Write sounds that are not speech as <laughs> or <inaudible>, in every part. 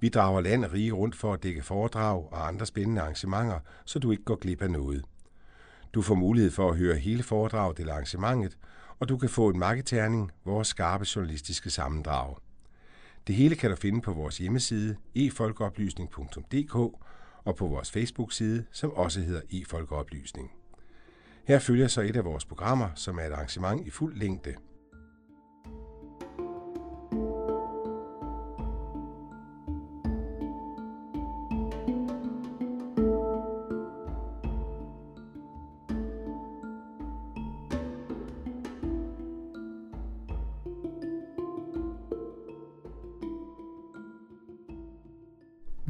Vi drager land og rige rundt for at dække foredrag og andre spændende arrangementer, så du ikke går glip af noget. Du får mulighed for at høre hele foredraget eller arrangementet, og du kan få en marketerning, vores skarpe journalistiske sammendrag. Det hele kan du finde på vores hjemmeside efolkeoplysning.dk og på vores Facebook-side, som også hedder efolkeoplysning. Her følger så et af vores programmer, som er et arrangement i fuld længde –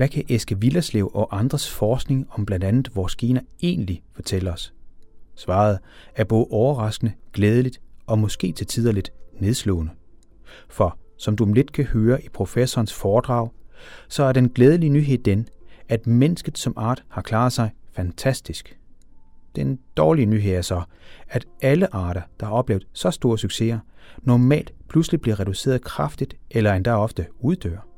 Hvad kan Eske Villerslev og andres forskning om blandt andet vores gener egentlig fortælle os? Svaret er både overraskende, glædeligt og måske til tider lidt nedslående. For som du om lidt kan høre i professorens foredrag, så er den glædelige nyhed den, at mennesket som art har klaret sig fantastisk. Den dårlige nyhed er så, at alle arter, der har oplevet så store succeser, normalt pludselig bliver reduceret kraftigt eller endda ofte uddør.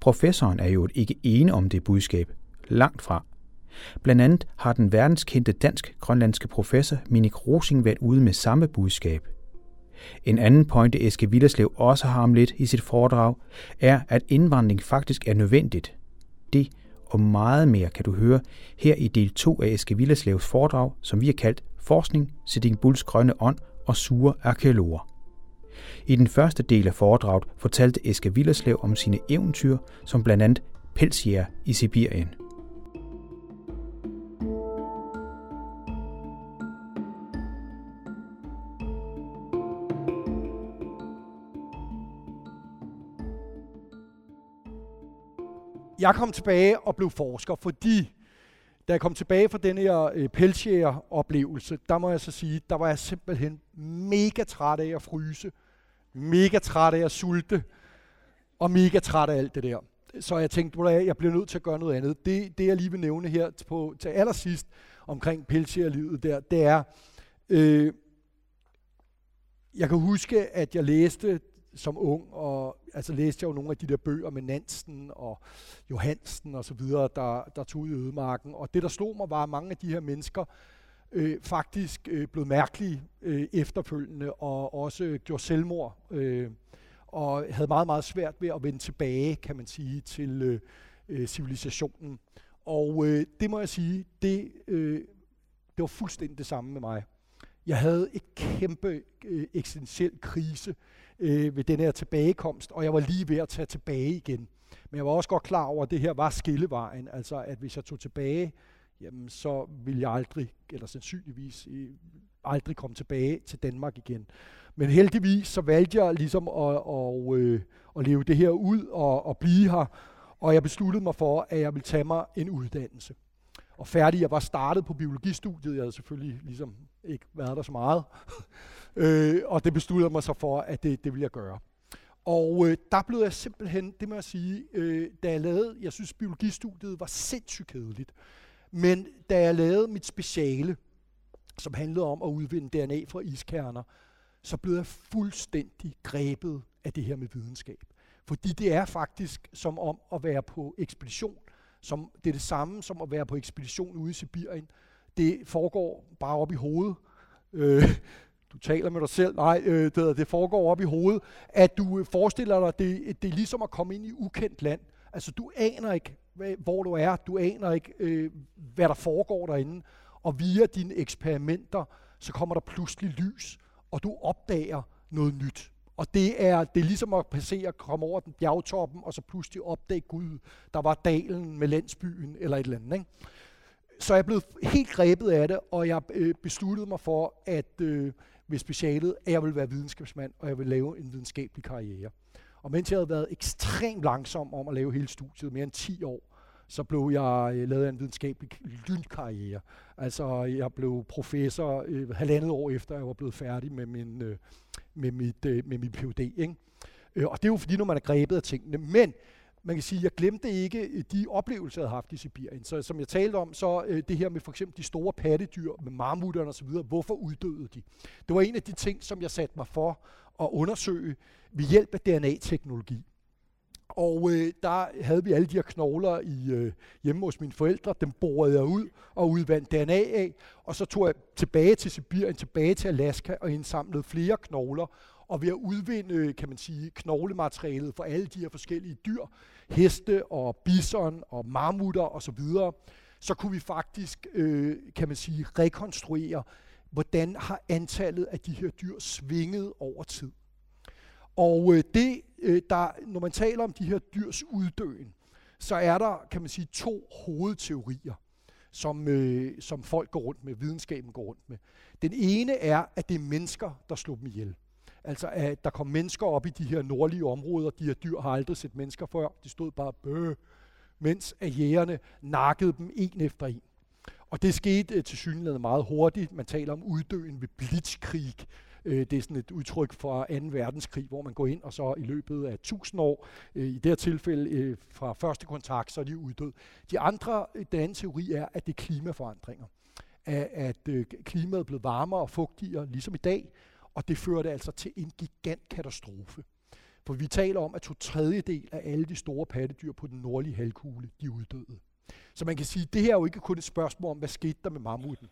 Professoren er jo ikke ene om det budskab. Langt fra. Blandt andet har den verdenskendte dansk-grønlandske professor Minik Rosing været ude med samme budskab. En anden pointe, Eske Villerslev også har om lidt i sit foredrag, er, at indvandring faktisk er nødvendigt. Det og meget mere kan du høre her i del 2 af Eske Villerslevs foredrag, som vi har kaldt Forskning, Sitting Bulls grønne ånd og sure arkeologer. I den første del af foredraget fortalte Eske Villerslev om sine eventyr, som blandt andet pelsjæger i Sibirien. Jeg kom tilbage og blev forsker, fordi da jeg kom tilbage fra den her øh, pelsjæger-oplevelse, der må jeg så sige, der var jeg simpelthen mega træt af at fryse mega træt af at sulte, og mega træt af alt det der. Så jeg tænkte, at jeg bliver nødt til at gøre noget andet. Det, det jeg lige vil nævne her på, til allersidst omkring pelsjærlivet der, det er, øh, jeg kan huske, at jeg læste som ung, og altså læste jeg jo nogle af de der bøger med Nansen og Johansen og så videre, der, der tog ud i ødemarken. Og det, der slog mig, var, at mange af de her mennesker, øh, faktisk øh, blevet mærkelige øh, efterfølgende, og også gjorde selvmord, øh, og havde meget, meget svært ved at vende tilbage, kan man sige, til øh, øh, civilisationen. Og øh, det må jeg sige, det, øh, det var fuldstændig det samme med mig. Jeg havde et kæmpe øh, eksistentiel krise øh, ved den her tilbagekomst, og jeg var lige ved at tage tilbage igen. Men jeg var også godt klar over, at det her var skillevejen, altså at hvis jeg tog tilbage, jamen så vil jeg aldrig, eller sandsynligvis øh, aldrig komme tilbage til Danmark igen. Men heldigvis så valgte jeg ligesom at, at, øh, at leve det her ud og at blive her, og jeg besluttede mig for, at jeg ville tage mig en uddannelse. Og færdig, jeg var startet på biologistudiet, jeg havde selvfølgelig ligesom ikke været der så meget, <laughs> øh, og det besluttede mig så for, at det, det ville jeg gøre. Og øh, der blev jeg simpelthen, det må jeg sige, øh, da jeg lavede, jeg synes biologistudiet var sindssygt kedeligt. Men da jeg lavede mit speciale, som handlede om at udvinde DNA fra iskerner, så blev jeg fuldstændig grebet af det her med videnskab. Fordi det er faktisk som om at være på ekspedition. Som, det er det samme som at være på ekspedition ude i Sibirien. Det foregår bare op i hovedet. Øh, du taler med dig selv. Nej, øh, det, det foregår op i hovedet. At du forestiller dig, det, det er ligesom at komme ind i ukendt land. Altså, du aner ikke, hvor du er. Du aner ikke, øh, hvad der foregår derinde. Og via dine eksperimenter, så kommer der pludselig lys, og du opdager noget nyt. Og det er, det er ligesom at passere, komme over den bjergtoppen, og så pludselig opdage Gud, der var dalen med landsbyen, eller et eller andet. Ikke? Så jeg er blevet helt grebet af det, og jeg øh, besluttede mig for, at øh, ved specialet, at jeg vil være videnskabsmand, og jeg vil lave en videnskabelig karriere. Og mens jeg havde været ekstremt langsom om at lave hele studiet, mere end 10 år, så blev jeg øh, lavet en videnskabelig lynkarriere. Altså, jeg blev professor øh, halvandet år efter, jeg var blevet færdig med min, øh, med mit, øh, med min PhD. Ikke? Øh, og det er jo fordi, når man er grebet af tingene. Men man kan sige, jeg glemte ikke øh, de oplevelser, jeg havde haft i Sibirien. Så som jeg talte om, så øh, det her med for eksempel de store pattedyr, med marmutterne osv., hvorfor uddøde de? Det var en af de ting, som jeg satte mig for at undersøge ved hjælp af DNA-teknologi. Og øh, der havde vi alle de her knogler i, øh, hjemme hos mine forældre. Dem borede jeg ud og udvandt DNA af. Og så tog jeg tilbage til Sibirien, tilbage til Alaska og indsamlede flere knogler. Og ved at udvinde, kan man sige, knoglematerialet for alle de her forskellige dyr, heste og bison og marmutter osv., så, så kunne vi faktisk, øh, kan man sige, rekonstruere, hvordan har antallet af de her dyr svinget over tid. Og øh, det, øh, der, når man taler om de her dyrs uddøen, så er der, kan man sige, to hovedteorier, som, øh, som folk går rundt med, videnskaben går rundt med. Den ene er, at det er mennesker, der slog dem ihjel. Altså, at der kom mennesker op i de her nordlige områder. De her dyr har aldrig set mennesker før. De stod bare bøh, mens at jægerne nakkede dem en efter en. Og det skete øh, til synligheden meget hurtigt. Man taler om uddøen ved blitzkrig. Øh, det er sådan et udtryk fra 2. verdenskrig, hvor man går ind og så i løbet af 1000 år, øh, i det her tilfælde øh, fra første kontakt, så er de uddød. De andre, den anden teori er, at det er klimaforandringer. At, at øh, klimaet er blevet varmere og fugtigere, ligesom i dag, og det førte altså til en gigant katastrofe. For vi taler om, at to tredjedel af alle de store pattedyr på den nordlige halvkugle, de uddøde. Så man kan sige, at det her er jo ikke kun et spørgsmål om, hvad skete der med mammuten.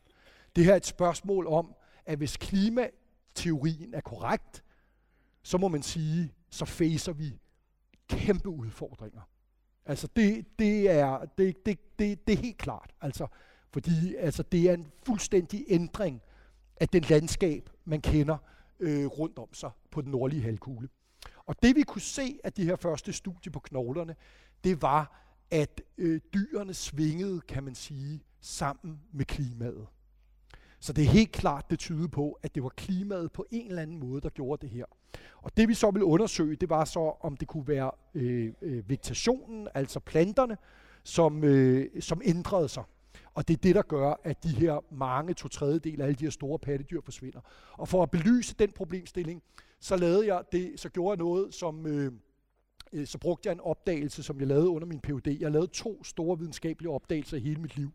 Det her er et spørgsmål om, at hvis klima teorien er korrekt, så må man sige, så facer vi kæmpe udfordringer. Altså det, det, er, det, det, det, det er helt klart. Altså, fordi altså, det er en fuldstændig ændring af den landskab, man kender øh, rundt om sig på den nordlige halvkugle. Og det vi kunne se af de her første studier på knoglerne, det var, at øh, dyrene svingede, kan man sige, sammen med klimaet. Så det er helt klart, det tyder på, at det var klimaet på en eller anden måde, der gjorde det her. Og det vi så ville undersøge, det var så, om det kunne være øh, øh, vegetationen, altså planterne, som, øh, som ændrede sig. Og det er det, der gør, at de her mange to tredjedel af alle de her store pattedyr forsvinder. Og for at belyse den problemstilling, så lavede jeg det, så gjorde jeg noget, som øh, øh så brugte jeg en opdagelse, som jeg lavede under min PhD. Jeg lavede to store videnskabelige opdagelser i hele mit liv.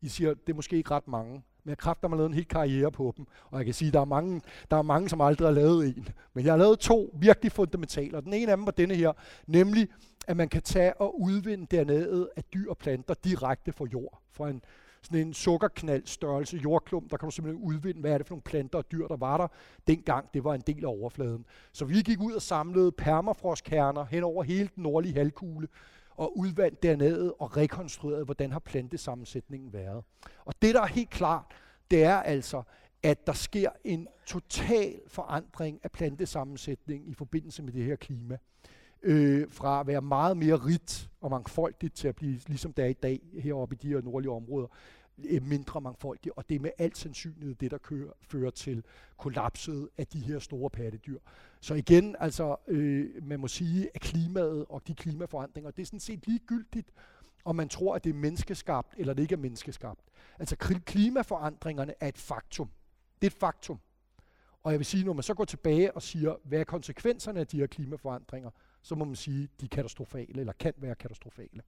I siger, det er måske ikke ret mange, men jeg kræfter mig lavet en hel karriere på dem. Og jeg kan sige, at der er mange, der er mange som aldrig har lavet en. Men jeg har lavet to virkelig fundamentale. Og den ene af dem var denne her, nemlig at man kan tage og udvinde DNA'et af dyr og planter direkte fra jord. Fra en, sådan en sukkerknald størrelse jordklump, der kan du simpelthen udvinde, hvad er det for nogle planter og dyr, der var der, dengang det var en del af overfladen. Så vi gik ud og samlede permafrostkerner hen over hele den nordlige halvkugle, og udvandt dernede og rekonstrueret, hvordan har plantesammensætningen været. Og det, der er helt klart, det er altså, at der sker en total forandring af plantesammensætningen i forbindelse med det her klima øh, fra at være meget mere rigt og mangfoldigt til at blive, ligesom det er i dag heroppe i de her nordlige områder, Øh, mindre mangfoldige, og det er med alt sandsynlighed det, der kører, fører til kollapset af de her store pattedyr. Så igen, altså, øh, man må sige, at klimaet og de klimaforandringer, det er sådan set ligegyldigt, om man tror, at det er menneskeskabt, eller det ikke er menneskeskabt. Altså klimaforandringerne er et faktum. Det er et faktum. Og jeg vil sige, når man så går tilbage og siger, hvad er konsekvenserne af de her klimaforandringer, så må man sige, at de er katastrofale, eller kan være katastrofale.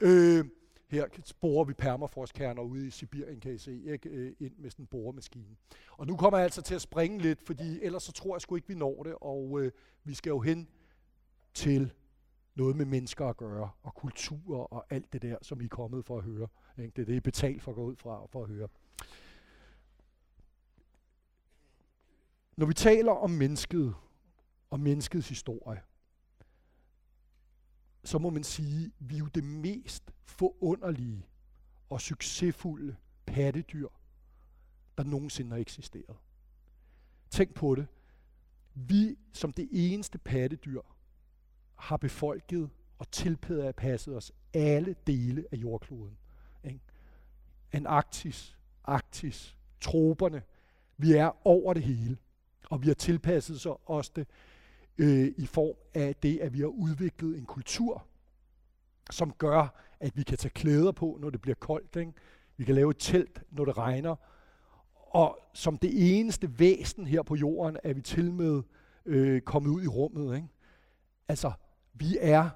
Øh, her borer vi permafrostkerner ude i Sibirien, kan I se, ikke? Øh, ind med sådan en boremaskine. Og nu kommer jeg altså til at springe lidt, fordi ellers så tror jeg sgu ikke, vi når det, og øh, vi skal jo hen til noget med mennesker at gøre, og kultur og alt det der, som I er kommet for at høre. Ikke? Det er det, I er betalt for at gå ud fra for at høre. Når vi taler om mennesket og menneskets historie, så må man sige, at vi er jo det mest forunderlige og succesfulde pattedyr, der nogensinde har eksisteret. Tænk på det. Vi som det eneste pattedyr har befolket og tilpasset os alle dele af jordkloden. Ikke? Antarktis, Arktis, troberne. Vi er over det hele. Og vi har tilpasset os det øh, i form af det, at vi har udviklet en kultur, som gør, at vi kan tage klæder på, når det bliver koldt. Ikke? Vi kan lave et telt, når det regner. Og som det eneste væsen her på jorden, er vi til med øh, kommet ud i rummet. Ikke? Altså, vi er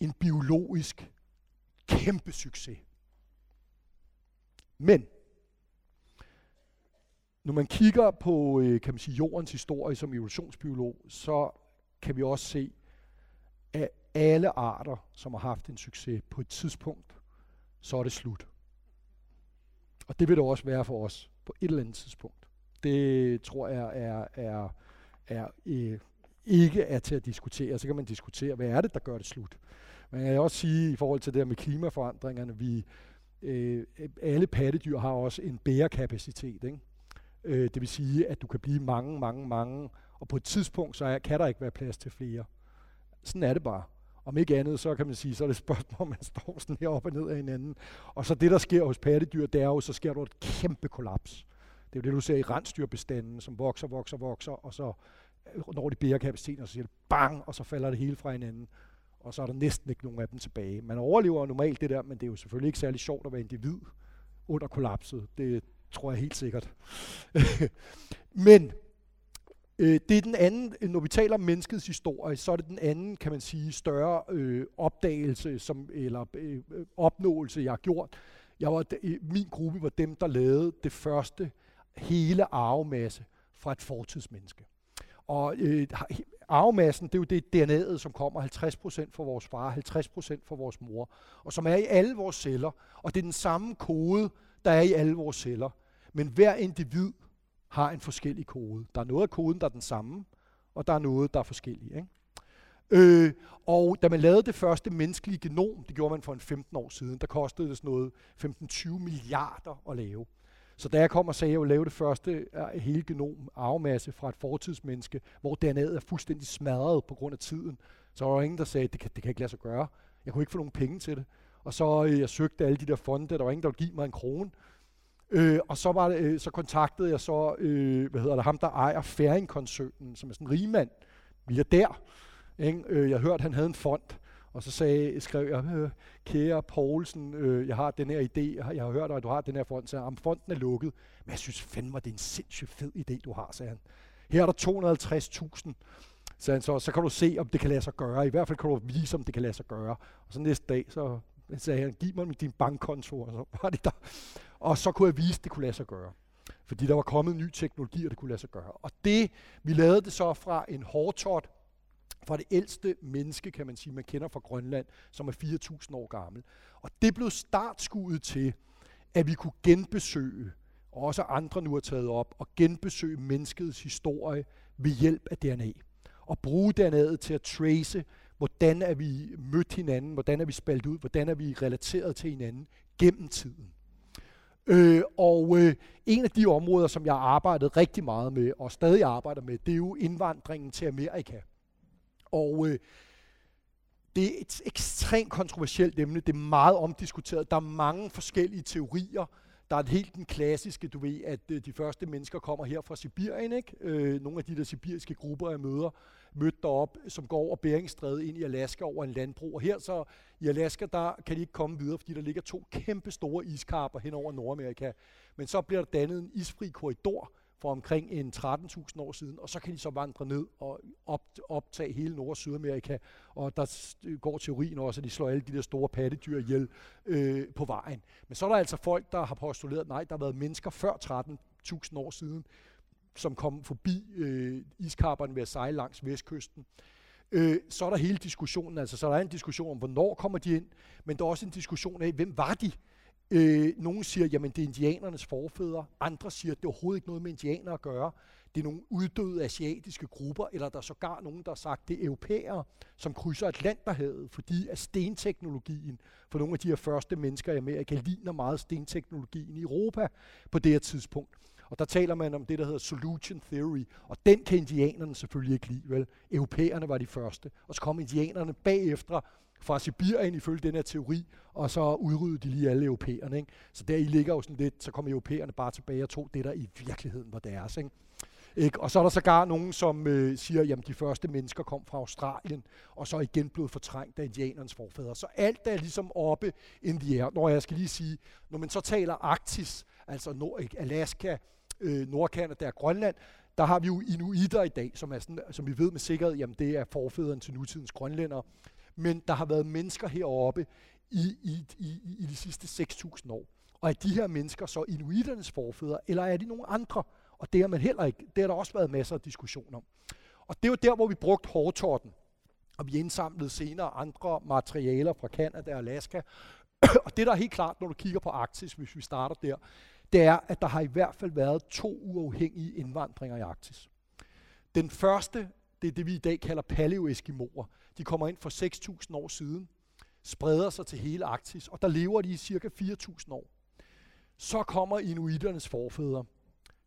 en biologisk kæmpe succes. Men, når man kigger på øh, kan man sige, jordens historie som evolutionsbiolog, så kan vi også se, at alle arter, som har haft en succes på et tidspunkt, så er det slut. Og det vil det også være for os på et eller andet tidspunkt. Det tror jeg er, er, er øh, ikke er til at diskutere. Så kan man diskutere, hvad er det, der gør det slut. Men jeg kan også sige i forhold til det her med klimaforandringerne, vi øh, alle pattedyr har også en bærekapacitet. Ikke? Øh, det vil sige, at du kan blive mange, mange, mange, og på et tidspunkt, så er, kan der ikke være plads til flere. Sådan er det bare. Om ikke andet, så kan man sige, så er det et spørgsmål, om man står sådan her op og ned af hinanden. Og så det, der sker hos pattedyr, det er jo, så sker der et kæmpe kollaps. Det er jo det, du ser i rensdyrbestanden, som vokser, vokser, vokser, og så øh, når de bærekapaciteten, og så siger det bang, og så falder det hele fra hinanden. Og så er der næsten ikke nogen af dem tilbage. Man overlever normalt det der, men det er jo selvfølgelig ikke særlig sjovt at være individ under kollapset. Det tror jeg helt sikkert. <laughs> men Øh, det er den anden, når vi taler om menneskets historie, så er det den anden, kan man sige, større øh, opdagelse som, eller øh, opnåelse, jeg har gjort. Jeg var, min gruppe var dem, der lavede det første hele arvemasse fra et fortidsmenneske. Og øh, arvemassen, det er jo det DNA'et, som kommer 50% fra vores far, 50% fra vores mor, og som er i alle vores celler. Og det er den samme kode, der er i alle vores celler. Men hver individ har en forskellig kode. Der er noget af koden, der er den samme, og der er noget, der er forskellig. Ikke? Øh, og da man lavede det første menneskelige genom, det gjorde man for en 15 år siden, der kostede det sådan noget 15-20 milliarder at lave. Så da jeg kom og sagde, at jeg ville lave det første øh, hele genom arvemasse fra et fortidsmenneske, hvor DNA'et er fuldstændig smadret på grund af tiden, så var der ingen, der sagde, at det kan, det kan ikke lade sig gøre. Jeg kunne ikke få nogen penge til det. Og så øh, jeg søgte alle de der fonde, der var ingen, der ville give mig en krone. Øh, og så, var det, øh, så kontaktede jeg så, øh, hvad hedder det, ham der ejer Færing-koncernen, som er sådan en rigmand, milliardær. Ikke? Øh, jeg hørte, han havde en fond, og så sagde, skrev jeg, øh, kære Poulsen, øh, jeg har den her idé, jeg har hørt, at du har den her fond, så om fonden er lukket. Men jeg synes fandme, det er en sindssygt fed idé, du har, sagde han. Her er der 250.000, sagde han så, så kan du se, om det kan lade sig gøre. I hvert fald kan du vise, om det kan lade sig gøre. Og så næste dag, så sagde han, giv mig din bankkonto, og så var det der. Og så kunne jeg vise, at det kunne lade sig gøre. Fordi der var kommet ny teknologi, og det kunne lade sig gøre. Og det, vi lavede det så fra en hårtot, fra det ældste menneske, kan man sige, man kender fra Grønland, som er 4.000 år gammel. Og det blev startskuddet til, at vi kunne genbesøge, og også andre nu har taget op, og genbesøge menneskets historie ved hjælp af DNA. Og bruge DNA'et til at trace, hvordan er vi mødt hinanden, hvordan er vi spaltet ud, hvordan er vi relateret til hinanden gennem tiden. Øh, og øh, en af de områder, som jeg har arbejdet rigtig meget med, og stadig arbejder med, det er jo indvandringen til Amerika. Og øh, det er et ekstremt kontroversielt emne, det er meget omdiskuteret, der er mange forskellige teorier, der er helt den klassiske, du ved, at øh, de første mennesker kommer her fra Sibirien, ikke? Øh, nogle af de der sibiriske grupper, jeg møder, mødt derop, som går over Beringstrædet ind i Alaska over en landbro. Og her så i Alaska, der kan de ikke komme videre, fordi der ligger to kæmpe store iskarper hen over Nordamerika. Men så bliver der dannet en isfri korridor for omkring en 13.000 år siden, og så kan de så vandre ned og op, optage hele Nord- og Sydamerika. Og der går teorien også, at de slår alle de der store pattedyr ihjel øh, på vejen. Men så er der altså folk, der har postuleret, nej, der har været mennesker før 13.000 år siden, som kom forbi øh, iskarperne ved at sejle langs vestkysten. Øh, så er der hele diskussionen, altså så er der en diskussion om, hvornår kommer de ind, men der er også en diskussion af, hvem var de? Øh, nogle siger, jamen det er indianernes forfædre. Andre siger, at det er overhovedet ikke noget med indianer at gøre. Det er nogle uddøde asiatiske grupper, eller der er sågar nogen, der har sagt, at det er europæere, som krydser Atlanterhavet, fordi at stenteknologien for nogle af de her første mennesker i Amerika ligner meget stenteknologien i Europa på det her tidspunkt. Og der taler man om det, der hedder solution theory, og den kan indianerne selvfølgelig ikke lide, vel? Europæerne var de første, og så kom indianerne bagefter fra Sibirien ifølge den her teori, og så udryddede de lige alle europæerne. Ikke? Så der i ligger jo sådan lidt, så kom europæerne bare tilbage og tog det, der i virkeligheden var deres. Ikke? Ikke? Og så er der sågar nogen, som øh, siger, at de første mennesker kom fra Australien, og så igen blev fortrængt af indianernes forfædre. Så alt er ligesom oppe in the air. Når jeg skal lige sige, når man så taler Arktis, altså Nord Alaska, øh, Nordkanada og Grønland, der har vi jo inuitter i dag, som, er sådan, som vi ved med sikkerhed, jamen det er forfædrene til nutidens grønlændere. Men der har været mennesker heroppe i, i, i, i de sidste 6.000 år. Og er de her mennesker så inuiternes forfædre, eller er de nogle andre? Og det har man heller ikke. Det har der også været masser af diskussion om. Og det er jo der, hvor vi brugte hårtorten. Og vi indsamlede senere andre materialer fra Kanada og Alaska. <clears throat> og det, der er helt klart, når du kigger på Arktis, hvis vi starter der, det er, at der har i hvert fald været to uafhængige indvandringer i Arktis. Den første, det er det, vi i dag kalder paleoeskimoer. De kommer ind for 6.000 år siden, spreder sig til hele Arktis, og der lever de i cirka 4.000 år. Så kommer inuiternes forfædre,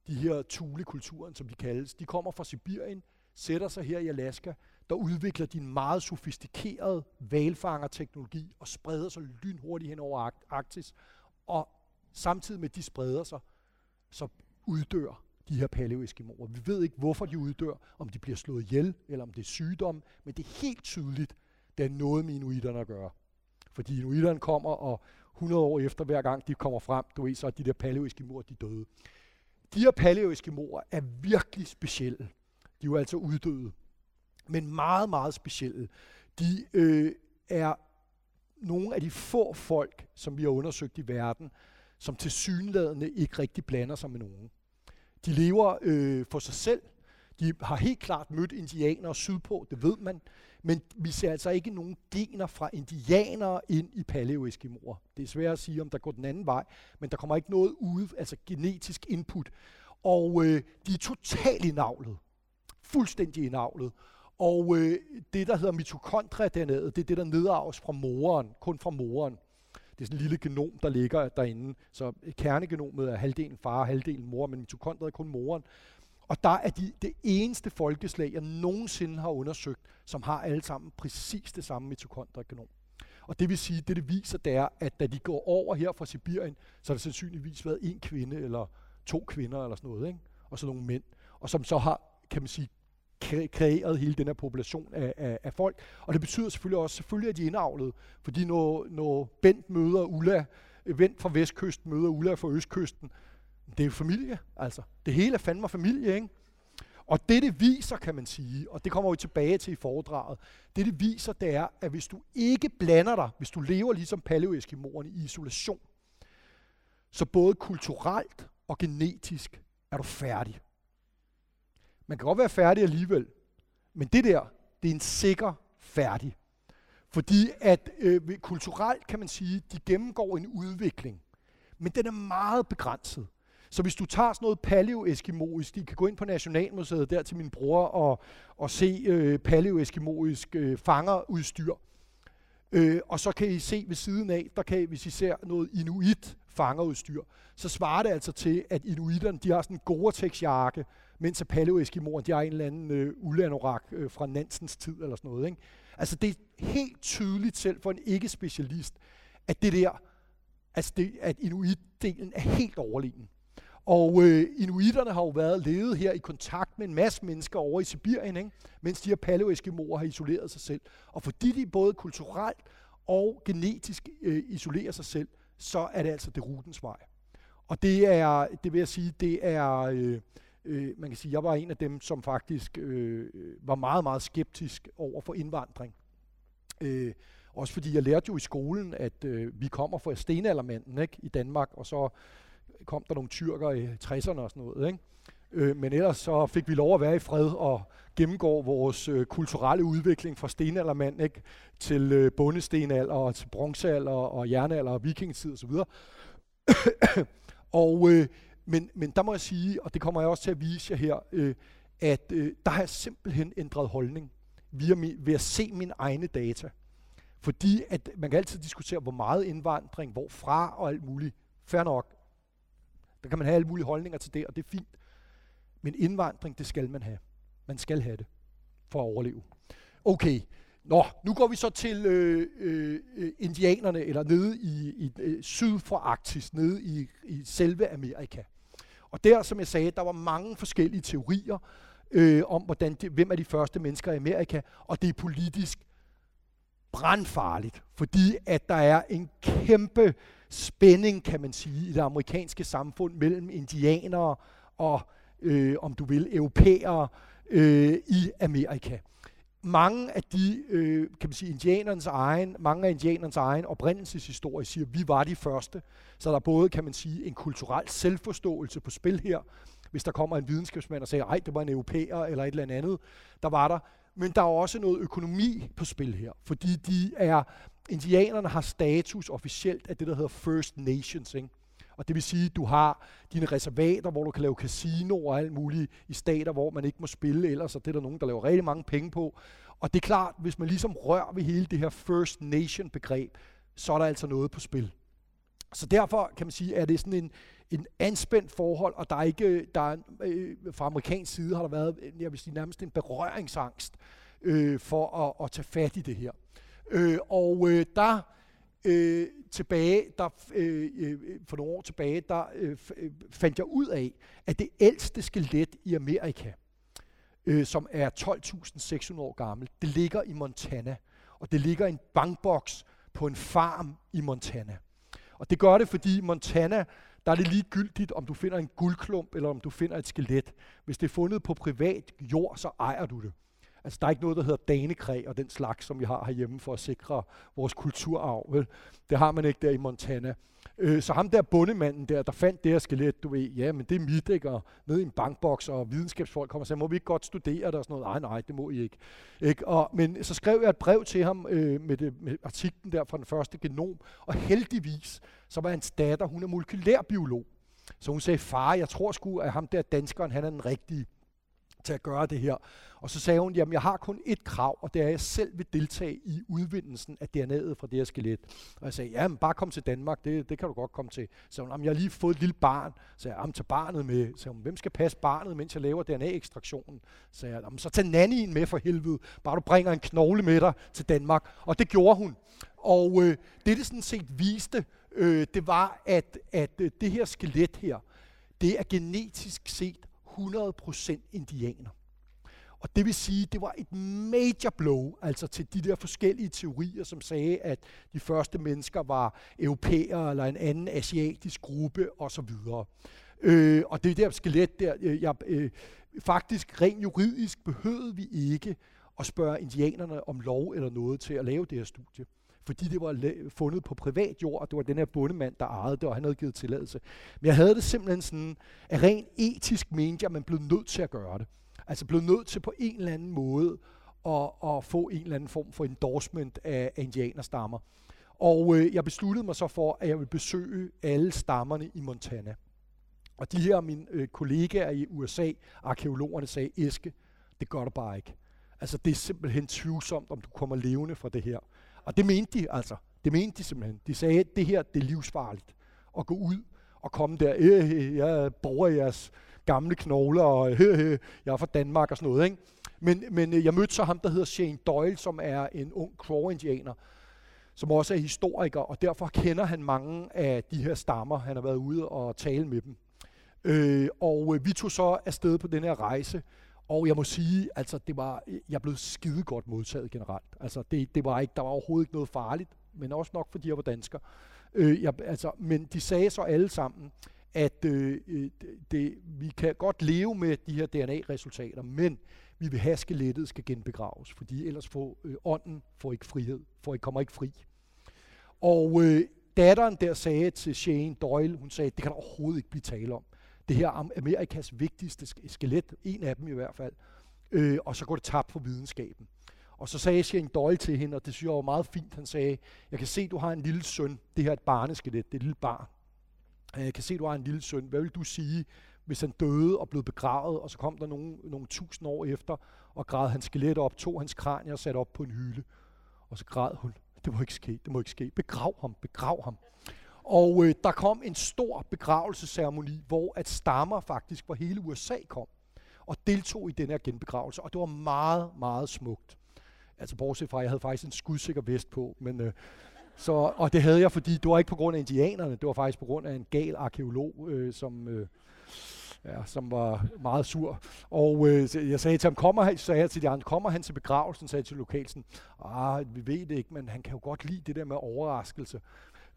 de her tulekulturen, som de kaldes. De kommer fra Sibirien, sætter sig her i Alaska, der udvikler de en meget sofistikeret valfangerteknologi og spreder sig lynhurtigt hen over Arktis. Og samtidig med, at de spreder sig, så uddør de her paleoeskimoer. Vi ved ikke, hvorfor de uddør, om de bliver slået ihjel, eller om det er sygdom, men det er helt tydeligt, det er noget med inuiterne at gøre. Fordi inuiterne kommer, og 100 år efter, hver gang de kommer frem, du ved, så er de der paleoeskimoer, de døde. De her paleoeskimoer er virkelig specielle. De er jo altså uddøde. Men meget, meget specielle. De øh, er nogle af de få folk, som vi har undersøgt i verden, som til synlædende ikke rigtig blander sig med nogen. De lever øh, for sig selv. De har helt klart mødt indianere sydpå, det ved man. Men vi ser altså ikke nogen gener fra indianere ind i paleoeskimoer. Det er svært at sige, om der går den anden vej, men der kommer ikke noget ud, altså genetisk input. Og øh, de er totalt indavlet. Fuldstændig indavlet. Og øh, det, der hedder mitokondria dernede, det er det, der nedarves fra moren, kun fra moren. Det er sådan en lille genom, der ligger derinde. Så kernegenomet er halvdelen far og halvdelen mor, men mitokondriet er kun moren. Og der er de det eneste folkeslag, jeg nogensinde har undersøgt, som har alle sammen præcis det samme mitokondriegenom. Og det vil sige, det det viser, det er, at da de går over her fra Sibirien, så har det sandsynligvis været en kvinde eller to kvinder eller sådan noget, ikke? og så nogle mænd, og som så har, kan man sige, kreeret hele den her population af, af, af folk. Og det betyder selvfølgelig også, selvfølgelig at de er indavlet, fordi når, når Bent møder Ulla, øh, Vent fra vestkysten møder Ulla fra østkysten, det er jo familie, altså. Det hele er fandme familie, ikke? Og det, det viser, kan man sige, og det kommer vi tilbage til i foredraget, det, det viser, det er, at hvis du ikke blander dig, hvis du lever ligesom paleoeskimoerne i isolation, så både kulturelt og genetisk er du færdig. Man kan godt være færdig alligevel, men det der, det er en sikker færdig. Fordi at øh, kulturelt kan man sige, de gennemgår en udvikling, men den er meget begrænset. Så hvis du tager sådan noget paleoeskimoisk, de kan gå ind på Nationalmuseet der til min bror og, og se øh, paleoeskimoisk øh, fangerudstyr. Øh, og så kan I se ved siden af, der kan I, hvis I ser noget inuit fangerudstyr, så svarer det altså til, at inuiterne de har sådan en Gore-Tex-jakke, mens paleoeskimoerne de har en eller anden øh, uldanorak øh, fra Nansens tid eller sådan noget. Ikke? Altså det er helt tydeligt selv for en ikke-specialist, at det der, altså det, at inuit-delen er helt overlegen. Og øh, inuiterne har jo været levet her i kontakt med en masse mennesker over i Sibirien, ikke? mens de her paleoeskimoer har isoleret sig selv. Og fordi de både kulturelt og genetisk øh, isolerer sig selv, så er det altså det rutens vej. Og det er, det vil jeg sige, det er, øh, øh, man kan sige, jeg var en af dem, som faktisk øh, var meget, meget skeptisk over for indvandring. Øh, også fordi jeg lærte jo i skolen, at øh, vi kommer fra stenaldermanden ikke, i Danmark, og så kom der nogle tyrker i 60'erne og sådan noget. Ikke? Øh, men ellers så fik vi lov at være i fred og gennemgå vores øh, kulturelle udvikling fra stenaldermand ikke? til øh, bundestenalder og til bronzealder og jernalder og vikingetid osv. <coughs> og, øh, men, men der må jeg sige, og det kommer jeg også til at vise jer her, øh, at øh, der har jeg simpelthen ændret holdning via mi, ved at se mine egne data. Fordi at man kan altid diskutere, hvor meget indvandring, hvorfra og alt muligt. Fair nok. Der kan man have alle mulige holdninger til det, og det er fint. Men indvandring, det skal man have. Man skal have det for at overleve. Okay, Nå, nu går vi så til øh, øh, øh indianerne, eller nede i, i øh, syd for Arktis, nede i, i selve Amerika. Og der, som jeg sagde, der var mange forskellige teorier øh, om, hvordan det, hvem er de første mennesker i Amerika, og det er politisk brandfarligt, fordi at der er en kæmpe spænding, kan man sige, i det amerikanske samfund mellem indianere og, øh, om du vil, europæere øh, i Amerika. Mange af de, øh, kan man sige, indianernes egen, mange af indianernes egen oprindelseshistorie siger, at vi var de første. Så der er både, kan man sige, en kulturel selvforståelse på spil her, hvis der kommer en videnskabsmand og siger, ej, det var en europæer eller et eller andet, der var der. Men der er også noget økonomi på spil her, fordi de er, indianerne har status officielt af det, der hedder First Nations, ikke? Og det vil sige, at du har dine reservater, hvor du kan lave casino og alt muligt i stater, hvor man ikke må spille ellers, og det er der nogen, der laver rigtig mange penge på. Og det er klart, hvis man ligesom rører ved hele det her First Nation begreb, så er der altså noget på spil. Så derfor kan man sige, at det er sådan en, en anspændt forhold, og der er ikke, der er, øh, fra amerikansk side har der været, øh, jeg vil sige, nærmest en berøringsangst øh, for at, at tage fat i det her. Øh, og øh, der øh, tilbage, der, øh, øh, øh, for nogle år tilbage, der øh, øh, fandt jeg ud af, at det ældste skelet i Amerika, øh, som er 12.600 år gammelt, det ligger i Montana. Og det ligger i en bankboks på en farm i Montana. Og det gør det, fordi Montana, der er det ligegyldigt, om du finder en guldklump, eller om du finder et skelet. Hvis det er fundet på privat jord, så ejer du det. Altså, der er ikke noget, der hedder danekræ og den slags, som vi har herhjemme for at sikre vores kulturarv. Vel? Det har man ikke der i Montana. Øh, så ham der bundemanden der, der fandt det her skelet, du ved, ja, men det er mit, ikke? Og nede i en bankboks, og videnskabsfolk kommer og siger, må vi ikke godt studere det og sådan noget? Nej, nej, det må I ikke. ikke? Og, men så skrev jeg et brev til ham øh, med, det, med artiklen der fra den første genom, og heldigvis, så var hans datter, hun er molekylærbiolog. Så hun sagde, far, jeg tror sgu, at ham der danskeren, han er den rigtige til at gøre det her. Og så sagde hun, jamen jeg har kun et krav, og det er, at jeg selv vil deltage i udvindelsen af DNA'et fra det her skelet. Og jeg sagde, jamen bare kom til Danmark, det, det kan du godt komme til. Så hun, jamen jeg har lige fået et lille barn. Så sagde jeg, jamen tag barnet med. Så hun, hvem skal passe barnet, mens jeg laver DNA-ekstraktionen? Så sagde jeg, jamen så tag nannien med for helvede, bare du bringer en knogle med dig til Danmark. Og det gjorde hun. Og øh, det, det sådan set viste, øh, det var, at, at øh, det her skelet her, det er genetisk set 100% indianer. Og det vil sige, det var et major blow, altså til de der forskellige teorier, som sagde, at de første mennesker var europæere eller en anden asiatisk gruppe osv. Øh, og det der skelet der, øh, jeg, øh, faktisk rent juridisk behøvede vi ikke at spørge indianerne om lov eller noget til at lave det her studie fordi det var fundet på privat jord, og det var den her bondemand, der ejede det, og han havde givet tilladelse. Men jeg havde det simpelthen sådan, at rent etisk mente jeg, at man blev nødt til at gøre det. Altså blev nødt til på en eller anden måde at, at få en eller anden form for endorsement af, af indianerstammer. Og øh, jeg besluttede mig så for, at jeg ville besøge alle stammerne i Montana. Og de her mine øh, kollegaer i USA, arkeologerne, sagde, Eske, det gør du bare ikke. Altså det er simpelthen tvivlsomt, om du kommer levende fra det her. Og det mente de altså. Det mente de simpelthen. De sagde, at det her det er livsfarligt at gå ud og komme der. Øh, øh, øh jeg bruger jeres gamle knogler, og øh, øh, øh, jeg er fra Danmark og sådan noget. Ikke? Men, men jeg mødte så ham, der hedder Shane Doyle, som er en ung Crow-indianer, som også er historiker, og derfor kender han mange af de her stammer. Han har været ude og tale med dem. Øh, og vi tog så afsted på den her rejse, og jeg må sige, altså det var, øh, jeg blev skide godt modtaget generelt. Altså det, det var ikke, der var overhovedet ikke noget farligt, men også nok fordi jeg var dansker. Øh, jeg, altså, men de sagde så alle sammen, at øh, øh det, vi kan godt leve med de her DNA-resultater, men vi vil have skelettet skal genbegraves, fordi ellers får øh, ånden får ikke frihed, får ikke, kommer ikke fri. Og øh, datteren der sagde til Shane Doyle, hun sagde, det kan der overhovedet ikke blive tale om det her Amerikas vigtigste skelet, en af dem i hvert fald, øh, og så går det tabt for videnskaben. Og så sagde Shane Doyle til hende, og det synes jeg var meget fint, han sagde, jeg kan se, du har en lille søn, det her er et barneskelet, det er et lille barn. Øh, jeg kan se, du har en lille søn, hvad vil du sige, hvis han døde og blev begravet, og så kom der nogle, nogle tusind år efter, og græd hans skelet op, tog hans kranie og satte op på en hylde. Og så græd hun, det må ikke ske, det må ikke ske, begrav ham, begrav ham. Og øh, der kom en stor begravelsesceremoni, hvor at stammer faktisk fra hele USA kom og deltog i den her genbegravelse. Og det var meget, meget smukt. Altså bortset fra, at jeg havde faktisk en skudsikker vest på, men... Øh, så, og det havde jeg, fordi det var ikke på grund af indianerne, det var faktisk på grund af en gal arkeolog, øh, som, øh, ja, som var meget sur. Og øh, jeg sagde til ham, kommer han, sagde jeg til de andre, kommer han til begravelsen, sagde jeg til lokalsen. Ah, vi ved det ikke, men han kan jo godt lide det der med overraskelse.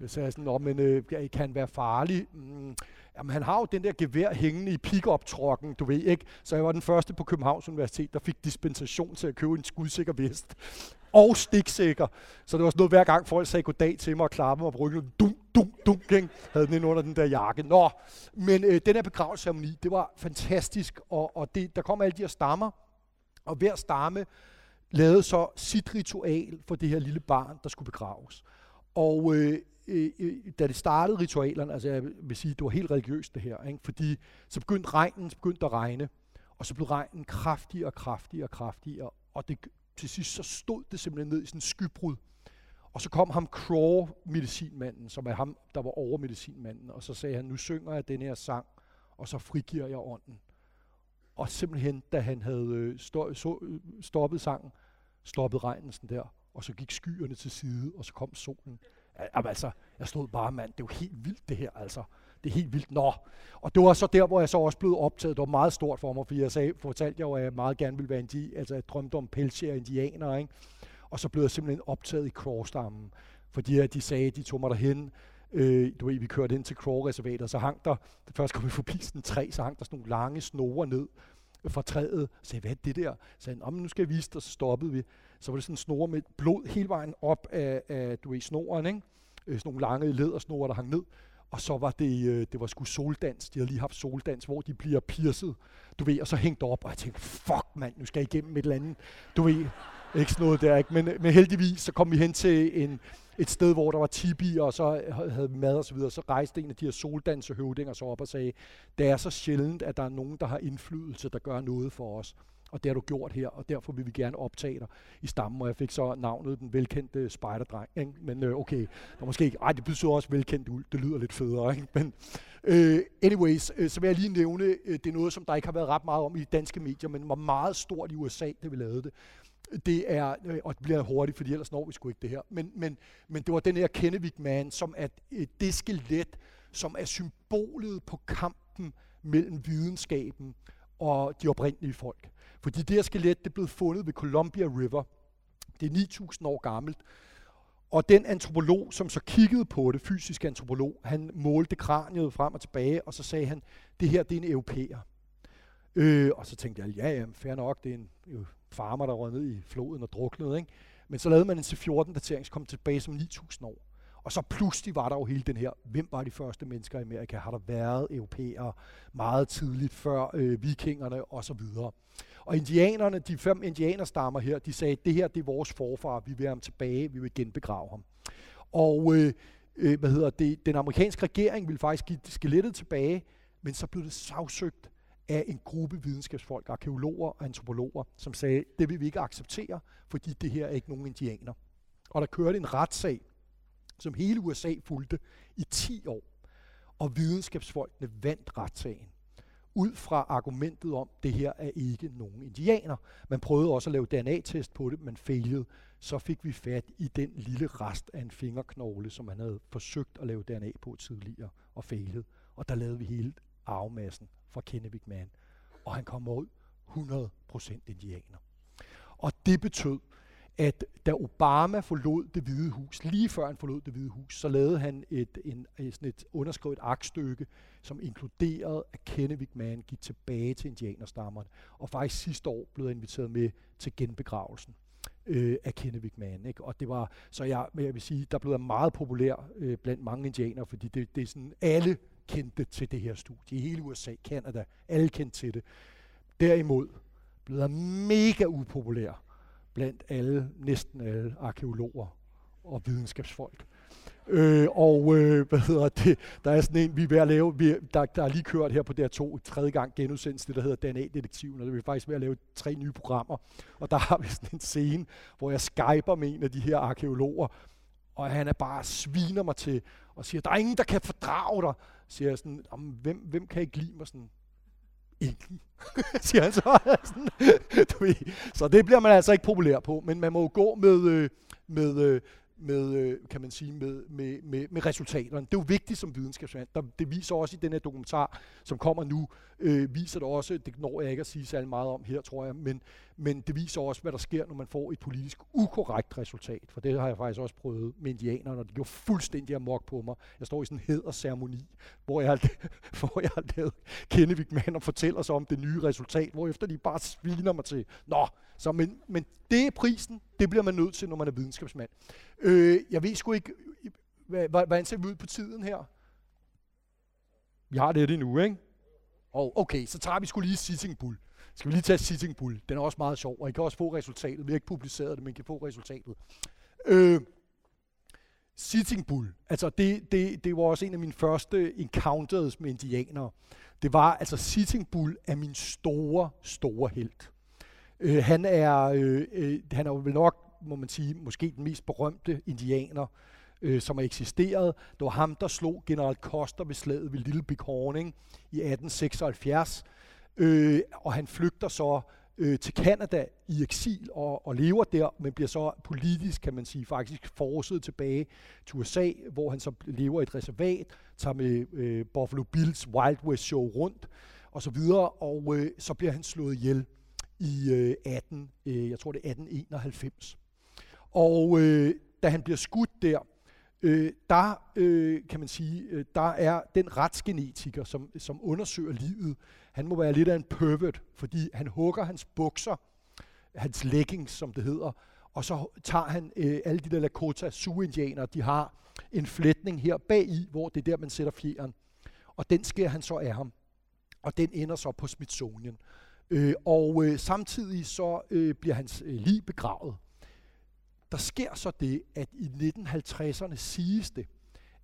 Jeg sådan, men øh, kan han være farlig? Mm, jamen, han har jo den der gevær hængende i pick-up-trokken, du ved ikke. Så jeg var den første på Københavns Universitet, der fik dispensation til at købe en skudsikker vest. Og stiksikker. Så det var sådan noget, hver gang folk sagde goddag til mig og klappede mig på ryggen. Dum, dum, dum, ikke? Havde den ind under den der jakke. Nå, men øh, den her begravelsesceremoni, det var fantastisk. Og, og det, der kom alle de her stammer. Og hver stamme lavede så sit ritual for det her lille barn, der skulle begraves. Og øh, øh, øh, da det startede ritualerne, altså jeg vil sige, det var helt religiøst det her, ikke? fordi så begyndte regnen, så begyndte at regne, og så blev regnen kraftigere og kraftigere og kraftigere, og det, til sidst så stod det simpelthen ned i sådan en skybrud. Og så kom ham Craw, medicinmanden, som er ham, der var over medicinmanden, og så sagde han, nu synger jeg den her sang, og så frigiver jeg ånden. Og simpelthen, da han havde øh, stå, så, øh, stoppet sangen, stoppede regnen sådan der, og så gik skyerne til side, og så kom solen. Jamen altså, jeg stod bare, mand, det er jo helt vildt det her, altså. Det er helt vildt. Nå. Og det var så der, hvor jeg så også blev optaget. Det var meget stort for mig, fordi jeg sagde, fortalte jeg jo, at jeg meget gerne ville være indi, altså jeg drømte om pelsjære indianer, ikke? Og så blev jeg simpelthen optaget i Crawstammen. fordi at de sagde, at de tog mig derhen, Øh, du ved, vi kørte ind til Crow-reservatet, så hang der, først kom vi forbi sådan en træ, så hang der sådan nogle lange snore ned fra træet. og sagde hvad er det der? Så sagde han, nu skal jeg vise dig, så stoppede vi. Så var det sådan en snore med blod hele vejen op af, af du ved, snoren, ikke? Øh, sådan nogle lange lædersnore, der hang ned. Og så var det, øh, det var sgu soldans. De havde lige haft soldans, hvor de bliver pirset, du ved, og så hængt op. Og jeg tænkte, fuck mand, nu skal jeg igennem et eller andet, du ved, ikke sådan noget der, ikke? Men, men heldigvis, så kom vi hen til en, et sted, hvor der var tibi, og så havde vi mad og så videre. Så rejste en af de her soldansehøvdinger så op og sagde, det er så sjældent, at der er nogen, der har indflydelse, der gør noget for os og det har du gjort her, og derfor vil vi gerne optage dig i stammen, og jeg fik så navnet den velkendte spejderdreng, ikke? men øh, okay, der måske ikke, ej, det betyder også velkendt ud. det lyder lidt federe, ikke? men øh, anyways, øh, så vil jeg lige nævne, øh, det er noget, som der ikke har været ret meget om i danske medier, men var meget stort i USA, det vi lavede det, det er, øh, og det bliver hurtigt, fordi ellers når vi sgu ikke det her, men, men, men det var den her Kennevik Man, som er øh, det skelet, som er symbolet på kampen mellem videnskaben og de oprindelige folk. Fordi det her skelet det blev fundet ved Columbia River. Det er 9.000 år gammelt. Og den antropolog, som så kiggede på det, fysisk antropolog, han målte kraniet frem og tilbage, og så sagde han, det her det er en europæer. Øh, og så tænkte jeg, ja, ja, fair nok, det er en farmer, der rød ned i floden og druknede. Ikke? Men så lavede man en C14-datering, som kom tilbage som 9.000 år. Og så pludselig var der jo hele den her, hvem var de første mennesker i Amerika? Har der været europæere meget tidligt før øh, vikingerne osv.? Og indianerne, de fem indianerstammer her, de sagde, det her det er vores forfar, vi vil have ham tilbage, vi vil genbegrave ham. Og øh, øh, hvad hedder det, den amerikanske regering ville faktisk give skelettet tilbage, men så blev det sagsøgt af en gruppe videnskabsfolk, arkeologer og antropologer, som sagde, det vil vi ikke acceptere, fordi det her er ikke nogen indianer. Og der kørte en retssag, som hele USA fulgte i 10 år, og videnskabsfolkene vandt retssagen ud fra argumentet om, at det her er ikke nogen indianer. Man prøvede også at lave DNA-test på det, men failede. Så fik vi fat i den lille rest af en fingerknogle, som man havde forsøgt at lave DNA på tidligere, og failede. Og der lavede vi hele arvemassen fra Kennevik Man. Og han kom ud 100% indianer. Og det betød, at da Obama forlod det hvide hus, lige før han forlod det hvide hus, så lavede han et, en, sådan et underskrevet aktstykke, som inkluderede, at Kennevik Man gik tilbage til indianerstammerne. Og faktisk sidste år blev jeg inviteret med til genbegravelsen øh, af Kennevik Man. Ikke? Og det var, så jeg, jeg vil sige, der blev meget populær øh, blandt mange indianere, fordi det, det er sådan, alle kendte til det her studie. I hele USA, Canada, alle kendte til det. Derimod blev der mega upopulær blandt alle, næsten alle arkeologer og videnskabsfolk. Øh, og øh, hvad hedder det, der er sådan en, vi er ved at lave, vi, der, der er lige kørt her på DR2 tredje gang genudsendelse, det der hedder DNA-detektiven, og det er faktisk ved at lave tre nye programmer. Og der har vi sådan en scene, hvor jeg skyper med en af de her arkeologer, og han er bare sviner mig til, og siger, der er ingen, der kan fordrage dig. Siger jeg sådan, hvem, hvem kan ikke lide mig sådan? ingen, <laughs> siger han så. <laughs> du ved. Så det bliver man altså ikke populær på, men man må jo gå med, øh, med, øh, med, øh, kan man sige, med, med, med, med resultaterne. Det er jo vigtigt som videnskabsmand. Der, det viser også i den her dokumentar, som kommer nu, øh, viser det også, det når jeg ikke at sige særlig meget om her, tror jeg, men, men det viser også, hvad der sker, når man får et politisk ukorrekt resultat. For det har jeg faktisk også prøvet med indianerne, og det gjorde fuldstændig amok på mig. Jeg står i sådan en hederceremoni, hvor jeg har, <laughs> hvor jeg har lavet Kennevik Mand og fortæller sig om det nye resultat, hvor efter de bare sviner mig til, nå, så, men, men det er prisen, det bliver man nødt til, når man er videnskabsmand. Øh, jeg ved sgu ikke, hvordan ser vi ud på tiden her? Vi har det endnu, ikke? Og okay, så tager vi skulle lige Sitting Bull. Skal vi lige tage Sitting Bull? Den er også meget sjov, og I kan også få resultatet. Vi har ikke publiceret det, men I kan få resultatet. Øh, Sitting Bull, altså det, det, det var også en af mine første encounters med indianere. Det var, altså Sitting Bull er min store, store held. Øh, han er, øh, øh, han er jo vel nok, må man sige, måske den mest berømte indianer, øh, som har eksisteret. Det var ham, der slog general Koster ved slaget ved Little Big Horning i 1876. Øh, og han flygter så øh, til Kanada i eksil og, og lever der, men bliver så politisk, kan man sige, faktisk forset tilbage til USA, hvor han så lever i et reservat, tager med øh, Buffalo Bills Wild West Show rundt, og så videre, og øh, så bliver han slået ihjel i øh, 18, øh, jeg tror det er 1891. Og øh, da han bliver skudt der, øh, der øh, kan man sige, øh, der er den retsgenetiker, som, som undersøger livet, han må være lidt af en pervert, fordi han hugger hans bukser, hans leggings, som det hedder, og så tager han øh, alle de der Lakota Sioux-indianere, de har en flætning her bag i, hvor det er der, man sætter fjeren. Og den sker han så af ham. Og den ender så på Smithsonian. Øh, og øh, samtidig så øh, bliver hans øh, lig begravet. Der sker så det, at i 1950'erne siges det,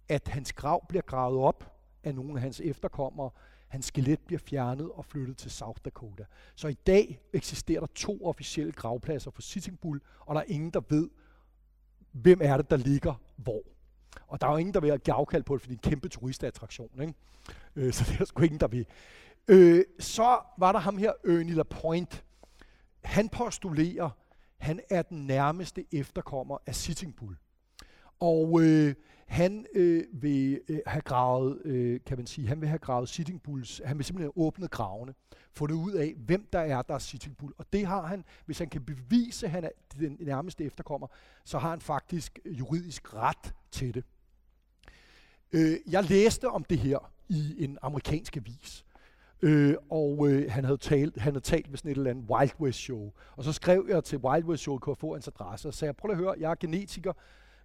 at hans grav bliver gravet op af nogle af hans efterkommere. Hans skelet bliver fjernet og flyttet til South Dakota. Så i dag eksisterer der to officielle gravpladser for Sitting Bull, og der er ingen, der ved, hvem er det, der ligger hvor. Og der er jo ingen, der vil have afkald på det, for det er en kæmpe turistattraktion. Ikke? Øh, så det er sgu ingen, der vil. Øh, så var der ham her, Ernie Lapointe. Han postulerer, han er den nærmeste efterkommer af Sitting Bull. Og øh, han øh, vil øh, have gravet, øh, kan man sige, han vil have gravet Sitting Bulls, han vil simpelthen have åbnet gravene, fundet ud af, hvem der er, der er Sitting Bull. Og det har han, hvis han kan bevise, at han er den nærmeste efterkommer, så har han faktisk øh, juridisk ret til det. Øh, jeg læste om det her i en amerikansk avis, Øh, og øh, han, havde talt, han havde talt med sådan et eller andet Wild West show. Og så skrev jeg til Wild West show, kunne få hans adresse, og sagde, prøv at høre, jeg er genetiker.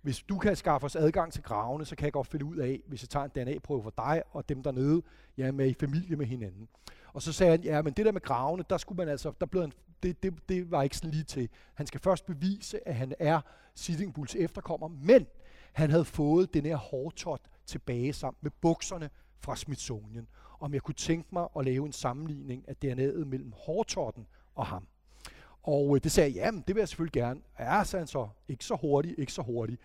Hvis du kan skaffe os adgang til gravene, så kan jeg godt finde ud af, hvis jeg tager en DNA-prøve for dig og dem dernede, jeg er med i familie med hinanden. Og så sagde han, ja, men det der med gravene, der skulle man altså, der blev han, det, det, det var ikke sådan lige til. Han skal først bevise, at han er Sitting Bulls efterkommer, men han havde fået den her hårtot tilbage sammen med bukserne fra Smithsonian om jeg kunne tænke mig at lave en sammenligning af DNA'et mellem hårtotten og ham. Og øh, det sagde jeg, jamen det vil jeg selvfølgelig gerne. Ja, sagde han så, ikke så hurtigt, ikke så hurtigt.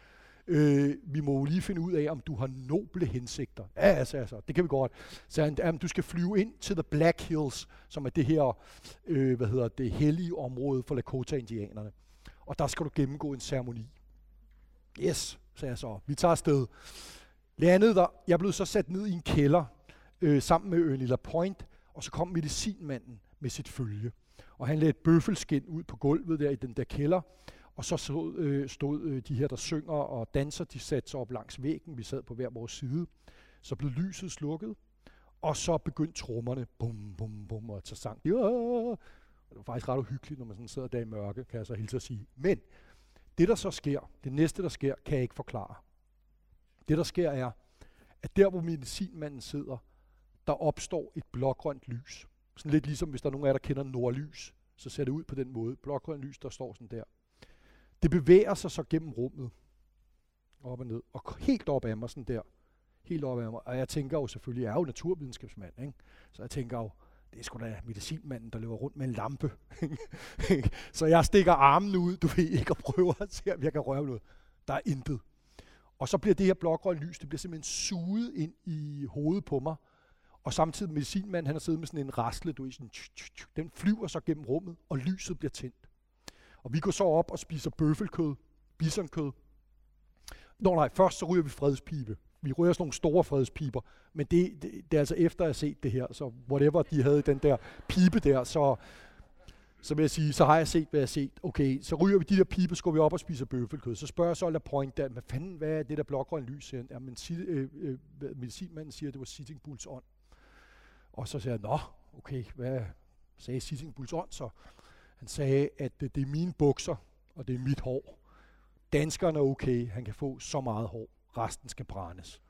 Øh, vi må jo lige finde ud af, om du har noble hensigter. Ja, sagde jeg så, det kan vi godt. Så han, jamen, du skal flyve ind til The Black Hills, som er det her, øh, hvad hedder det, hellige område for Lakota-indianerne. Og der skal du gennemgå en ceremoni. Yes, sagde jeg så. Vi tager afsted. Landet der, jeg blev så sat ned i en kælder, øh, sammen med Ernie Lapointe, og så kom medicinmanden med sit følge. Og han lagde et bøffelskin ud på gulvet der i den der kælder, og så stod, øh, stod øh, de her, der synger og danser, de satte sig op langs væggen, vi sad på hver vores side. Så blev lyset slukket, og så begyndte trommerne, bum, bum, bum, og så sang de, det var faktisk ret uhyggeligt, når man sådan sidder der i mørke, kan jeg så hilse at sige. Men det, der så sker, det næste, der sker, kan jeg ikke forklare. Det, der sker, er, at der, hvor medicinmanden sidder, der opstår et blågrønt lys. Sådan lidt ligesom hvis der er nogen af jer, der kender nordlys, så ser det ud på den måde. Blågrønt lys, der står sådan der. Det bevæger sig så gennem rummet, op og ned, og helt op ad mig sådan der. Helt op ad mig. Og jeg tænker jo selvfølgelig, jeg er jo naturvidenskabsmand, ikke? så jeg tænker jo, det er sgu da medicinmanden, der løber rundt med en lampe. <laughs> så jeg stikker armen ud, du ved ikke, og prøver at se, om jeg kan røre noget. Der er intet. Og så bliver det her blågrønne lys, det bliver simpelthen suget ind i hovedet på mig, og samtidig medicinmanden, han har siddet med sådan en rasle, du i sådan, tch, tch, tch, den flyver så gennem rummet, og lyset bliver tændt. Og vi går så op og spiser bøffelkød, bisonkød. Nå nej, først så ryger vi fredspibe. Vi ryger sådan nogle store fredspiber, men det, det, det er altså efter at have set det her, så whatever de havde den der pibe der, så, så vil jeg sige, så har jeg set, hvad jeg har set. Okay, så ryger vi de der piber, så går vi op og spiser bøffelkød. Så spørger jeg så La point der, hvad fanden, hvad er det der blågrøn lys her? Jamen, øh, øh, medicinmanden siger, at det var Sitting Bulls ånd. Og så siger jeg, nå, okay, hvad sagde Sitting Bulls så? Han sagde, at det, det er mine bukser, og det er mit hår. Danskerne er okay, han kan få så meget hår. Resten skal brændes.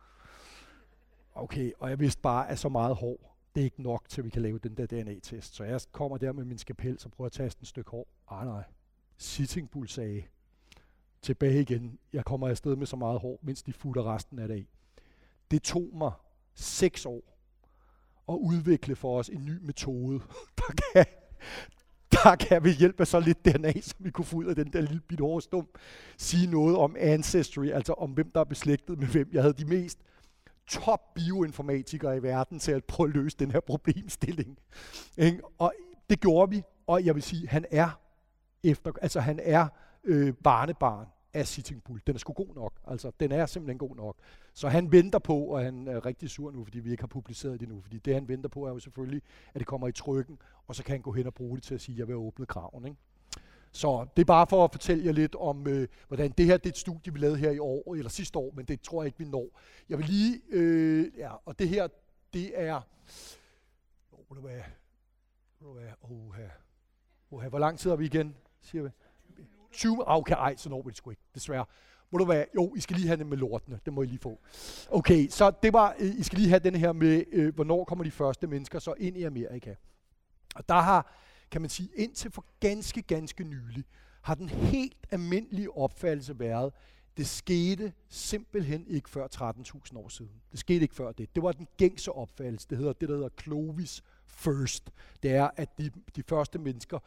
Okay, og jeg vidste bare, at så meget hår, det er ikke nok til, at vi kan lave den der DNA-test. Så jeg kommer der med min skapel, så prøver jeg at taste en stykke hår. Ah nej, Sitting Bull sagde, tilbage igen, jeg kommer afsted med så meget hår, mens de futter resten af det i. Det tog mig seks år at udvikle for os en ny metode, <laughs> der kan, der kan ved hjælp af så lidt DNA, som vi kunne få ud af den der lille bit hårstum, sige noget om ancestry, altså om hvem der er beslægtet med hvem. Jeg havde de mest top bioinformatikere i verden til at prøve at løse den her problemstilling. Og det gjorde vi, og jeg vil sige, han er efter, altså han er øh, barnebarn af Sitting Bull. Den er sgu god nok. Altså, den er simpelthen god nok. Så han venter på, og han er rigtig sur nu, fordi vi ikke har publiceret det nu. Fordi det, han venter på, er jo selvfølgelig, at det kommer i trykken, og så kan han gå hen og bruge det til at sige, at jeg vil åbne kraven. Ikke? Så det er bare for at fortælle jer lidt om, øh, hvordan det her det er et studie, vi lavede her i år, eller sidste år, men det tror jeg ikke, vi når. Jeg vil lige, øh, ja, og det her, det er, oh, det var, oh, oh, hvor lang tid er vi igen, siger vi? 20, ah, okay, ej, så når vi det sgu ikke, desværre. Må du være, jo, I skal lige have den med lortene, det må I lige få. Okay, så det var, øh, I skal lige have den her med, øh, hvornår kommer de første mennesker så ind i Amerika. Og der har, kan man sige, indtil for ganske, ganske nylig, har den helt almindelige opfattelse været, det skete simpelthen ikke før 13.000 år siden. Det skete ikke før det. Det var den gængse opfattelse. Det hedder det, der hedder Clovis first. Det er, at de, de første mennesker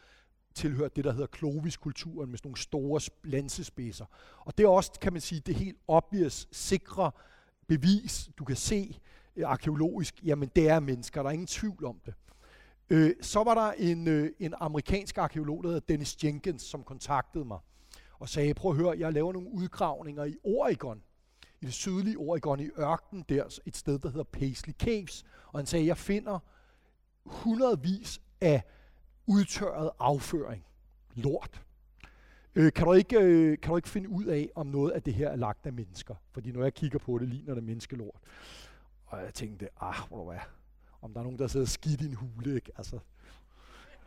tilhørte det, der hedder Clovis-kulturen med sådan nogle store lansespidser. Og det er også, kan man sige, det helt obvious, sikre bevis, du kan se øh, arkeologisk, jamen det er mennesker, der er ingen tvivl om det. Øh, så var der en, øh, en amerikansk arkeolog, der hedder Dennis Jenkins, som kontaktede mig og sagde, prøv at høre, jeg laver nogle udgravninger i Oregon, i det sydlige Oregon, i ørkenen der, et sted, der hedder Paisley Caves. Og han sagde, jeg finder hundredvis af udtørret afføring. Lort. Øh, kan, du ikke, øh, kan du ikke finde ud af, om noget af det her er lagt af mennesker? Fordi når jeg kigger på det, ligner det menneskelort. Og jeg tænkte, ah, hvor du er. Om der er nogen, der sidder skidt i en hule, ikke? Altså,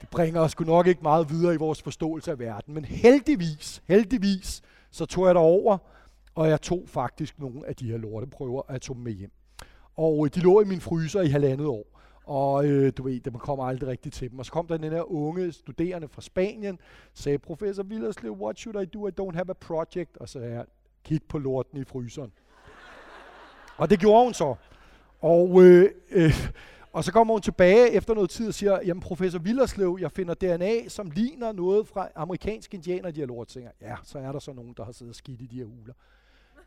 det bringer os sgu nok ikke meget videre i vores forståelse af verden. Men heldigvis, heldigvis, så tog jeg over, og jeg tog faktisk nogle af de her lorteprøver, og jeg tog dem med hjem. Og øh, de lå i min fryser i halvandet år. Og øh, du ved, man kommer aldrig rigtigt til dem. Og så kom der den her unge studerende fra Spanien, sagde, professor Villerslev, what should I do? I don't have a project. Og så sagde jeg, kig på lorten i fryseren. og det gjorde hun så. Og, øh, øh, og så kommer hun tilbage efter noget tid og siger, jamen professor Villerslev, jeg finder DNA, som ligner noget fra amerikanske indianer, de her lort. Tænker, ja, så er der så nogen, der har siddet skidt i de her huler.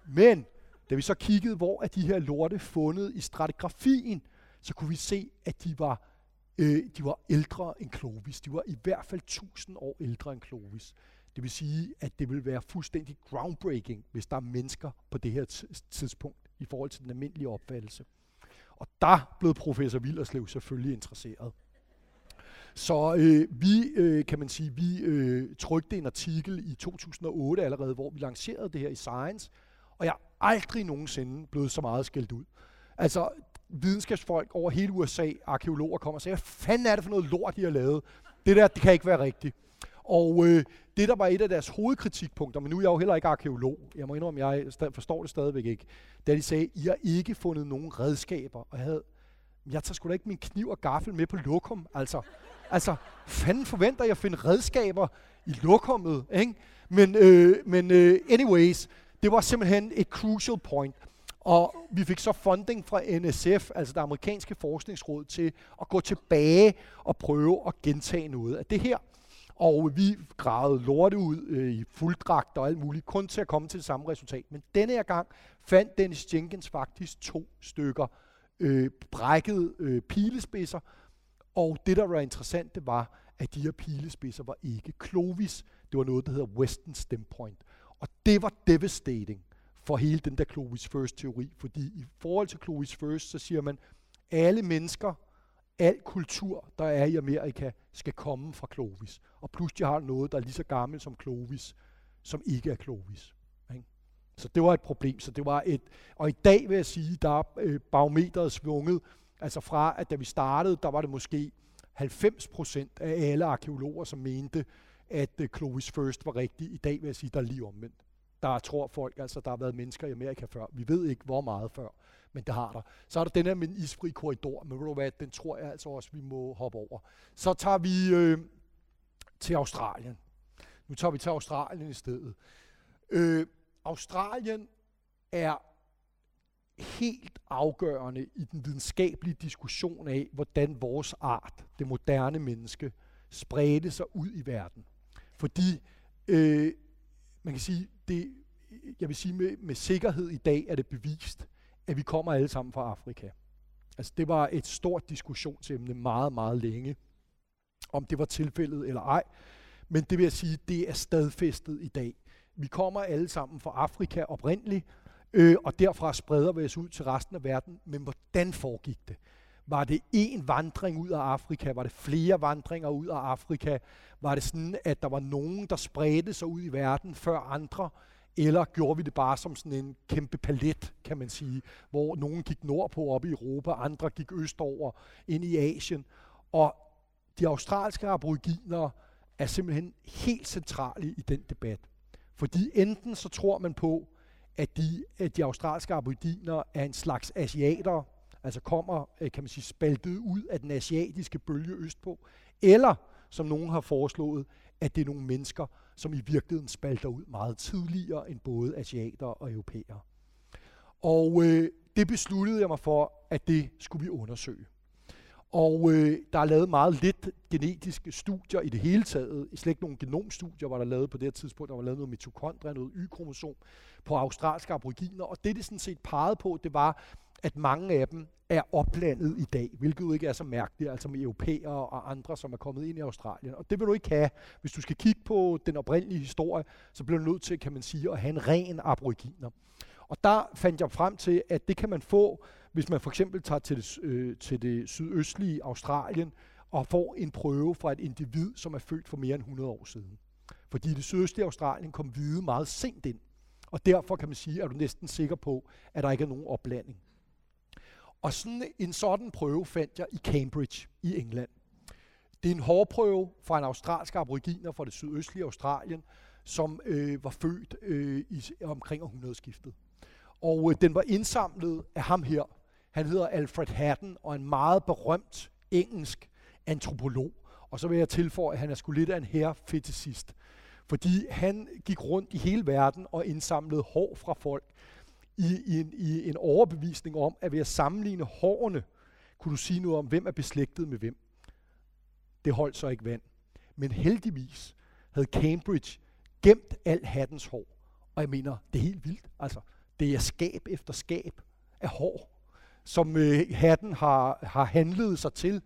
Men da vi så kiggede, hvor er de her lorte fundet i stratigrafien, så kunne vi se, at de var, øh, de var ældre end Clovis. De var i hvert fald 1000 år ældre end Clovis. Det vil sige, at det vil være fuldstændig groundbreaking, hvis der er mennesker på det her tidspunkt i forhold til den almindelige opfattelse. Og der blev professor Villerslev selvfølgelig interesseret. Så øh, vi, øh, kan man sige, vi øh, trykte en artikel i 2008 allerede, hvor vi lancerede det her i Science, og jeg er aldrig nogensinde blevet så meget skældt ud. Altså, videnskabsfolk over hele USA, arkeologer, kommer og siger, hvad fanden er det for noget lort, de har lavet? Det der, det kan ikke være rigtigt. Og øh, det, der var et af deres hovedkritikpunkter, men nu er jeg jo heller ikke arkeolog, jeg må indrømme, jeg forstår det stadigvæk ikke, da de sagde, I har ikke fundet nogen redskaber, og jeg havde, jeg tager sgu da ikke min kniv og gaffel med på lokum, altså. Altså, fanden forventer jeg at finde redskaber i lokummet, ikke? Men, øh, men øh, anyways, det var simpelthen et crucial point. Og vi fik så funding fra NSF, altså det amerikanske forskningsråd, til at gå tilbage og prøve at gentage noget af det her. Og vi gravede lorte ud øh, i fulddragt og alt muligt, kun til at komme til det samme resultat. Men denne her gang fandt Dennis Jenkins faktisk to stykker øh, brækkede øh, pilespidser. Og det, der var interessant, det var, at de her pilespidser var ikke Clovis. Det var noget, der hedder Western Stem Point. Og det var devastating for hele den der Clovis First-teori. Fordi i forhold til Clovis First, så siger man, alle mennesker, al kultur, der er i Amerika, skal komme fra Clovis. Og pludselig har noget, der er lige så gammelt som Clovis, som ikke er Clovis. Ikke? Så det var et problem. Så det var et, og i dag vil jeg sige, der er øh, barometeret svunget. Altså fra, at da vi startede, der var det måske 90 procent af alle arkeologer, som mente, at øh, Clovis First var rigtig. I dag vil jeg sige, der er lige omvendt. Der tror folk, altså der har været mennesker i Amerika før. Vi ved ikke, hvor meget før, men det har der. Så er der den her med en isfri korridor, men ved du hvad, den tror jeg altså også, vi må hoppe over. Så tager vi øh, til Australien. Nu tager vi til Australien i stedet. Øh, Australien er helt afgørende i den videnskabelige diskussion af, hvordan vores art, det moderne menneske, spredte sig ud i verden. Fordi øh, man kan sige, det, jeg vil sige med, med sikkerhed i dag er det bevist, at vi kommer alle sammen fra Afrika. Altså det var et stort diskussionsemne meget, meget længe, om det var tilfældet eller ej. Men det vil jeg sige, det er stadfæstet i dag. Vi kommer alle sammen fra Afrika oprindeligt, øh, og derfra spreder vi os ud til resten af verden. Men hvordan foregik det? Var det én vandring ud af Afrika? Var det flere vandringer ud af Afrika? Var det sådan, at der var nogen, der spredte sig ud i verden før andre? Eller gjorde vi det bare som sådan en kæmpe palet, kan man sige, hvor nogen gik nordpå op i Europa, andre gik østover ind i Asien. Og de australske aboriginer er simpelthen helt centrale i den debat. Fordi enten så tror man på, at de, at de australske aboriginer er en slags asiater, altså kommer, øh, kan man sige, spaltet ud af den asiatiske bølge østpå, eller, som nogen har foreslået, at det er nogle mennesker, som i virkeligheden spalter ud meget tidligere end både asiater og europæere. Og øh, det besluttede jeg mig for, at det skulle vi undersøge. Og øh, der er lavet meget lidt genetiske studier i det hele taget. Slet ikke nogen genomstudier var der lavet på det her tidspunkt. Der var lavet noget mitokondria, noget Y-kromosom på australske aboriginer. Og det, det sådan set pegede på, det var, at mange af dem er oplandet i dag, hvilket jo ikke er så mærkeligt, altså med europæere og andre, som er kommet ind i Australien. Og det vil du ikke have. Hvis du skal kigge på den oprindelige historie, så bliver du nødt til, kan man sige, at have en ren aboriginer. Og der fandt jeg frem til, at det kan man få, hvis man for eksempel tager til det, øh, til det sydøstlige Australien og får en prøve fra et individ, som er født for mere end 100 år siden. Fordi det sydøstlige Australien kom hvide meget sent ind. Og derfor kan man sige, at du næsten sikker på, at der ikke er nogen opblanding. Og sådan en sådan prøve fandt jeg i Cambridge i England. Det er en hårprøve fra en australsk aboriginer fra det sydøstlige Australien, som øh, var født øh, i, omkring århundredeskiftet. Og øh, den var indsamlet af ham her. Han hedder Alfred Haddon og en meget berømt engelsk antropolog. Og så vil jeg tilføje, at han er sgu lidt af en herrefetisist. Fordi han gik rundt i hele verden og indsamlede hår fra folk i, i, en, i en overbevisning om, at ved at sammenligne hårene, kunne du sige noget om, hvem er beslægtet med hvem. Det holdt så ikke vand. Men heldigvis havde Cambridge gemt al hattens hår. Og jeg mener, det er helt vildt. Altså, det er skab efter skab af hår, som øh, hatten har, har handlet sig til.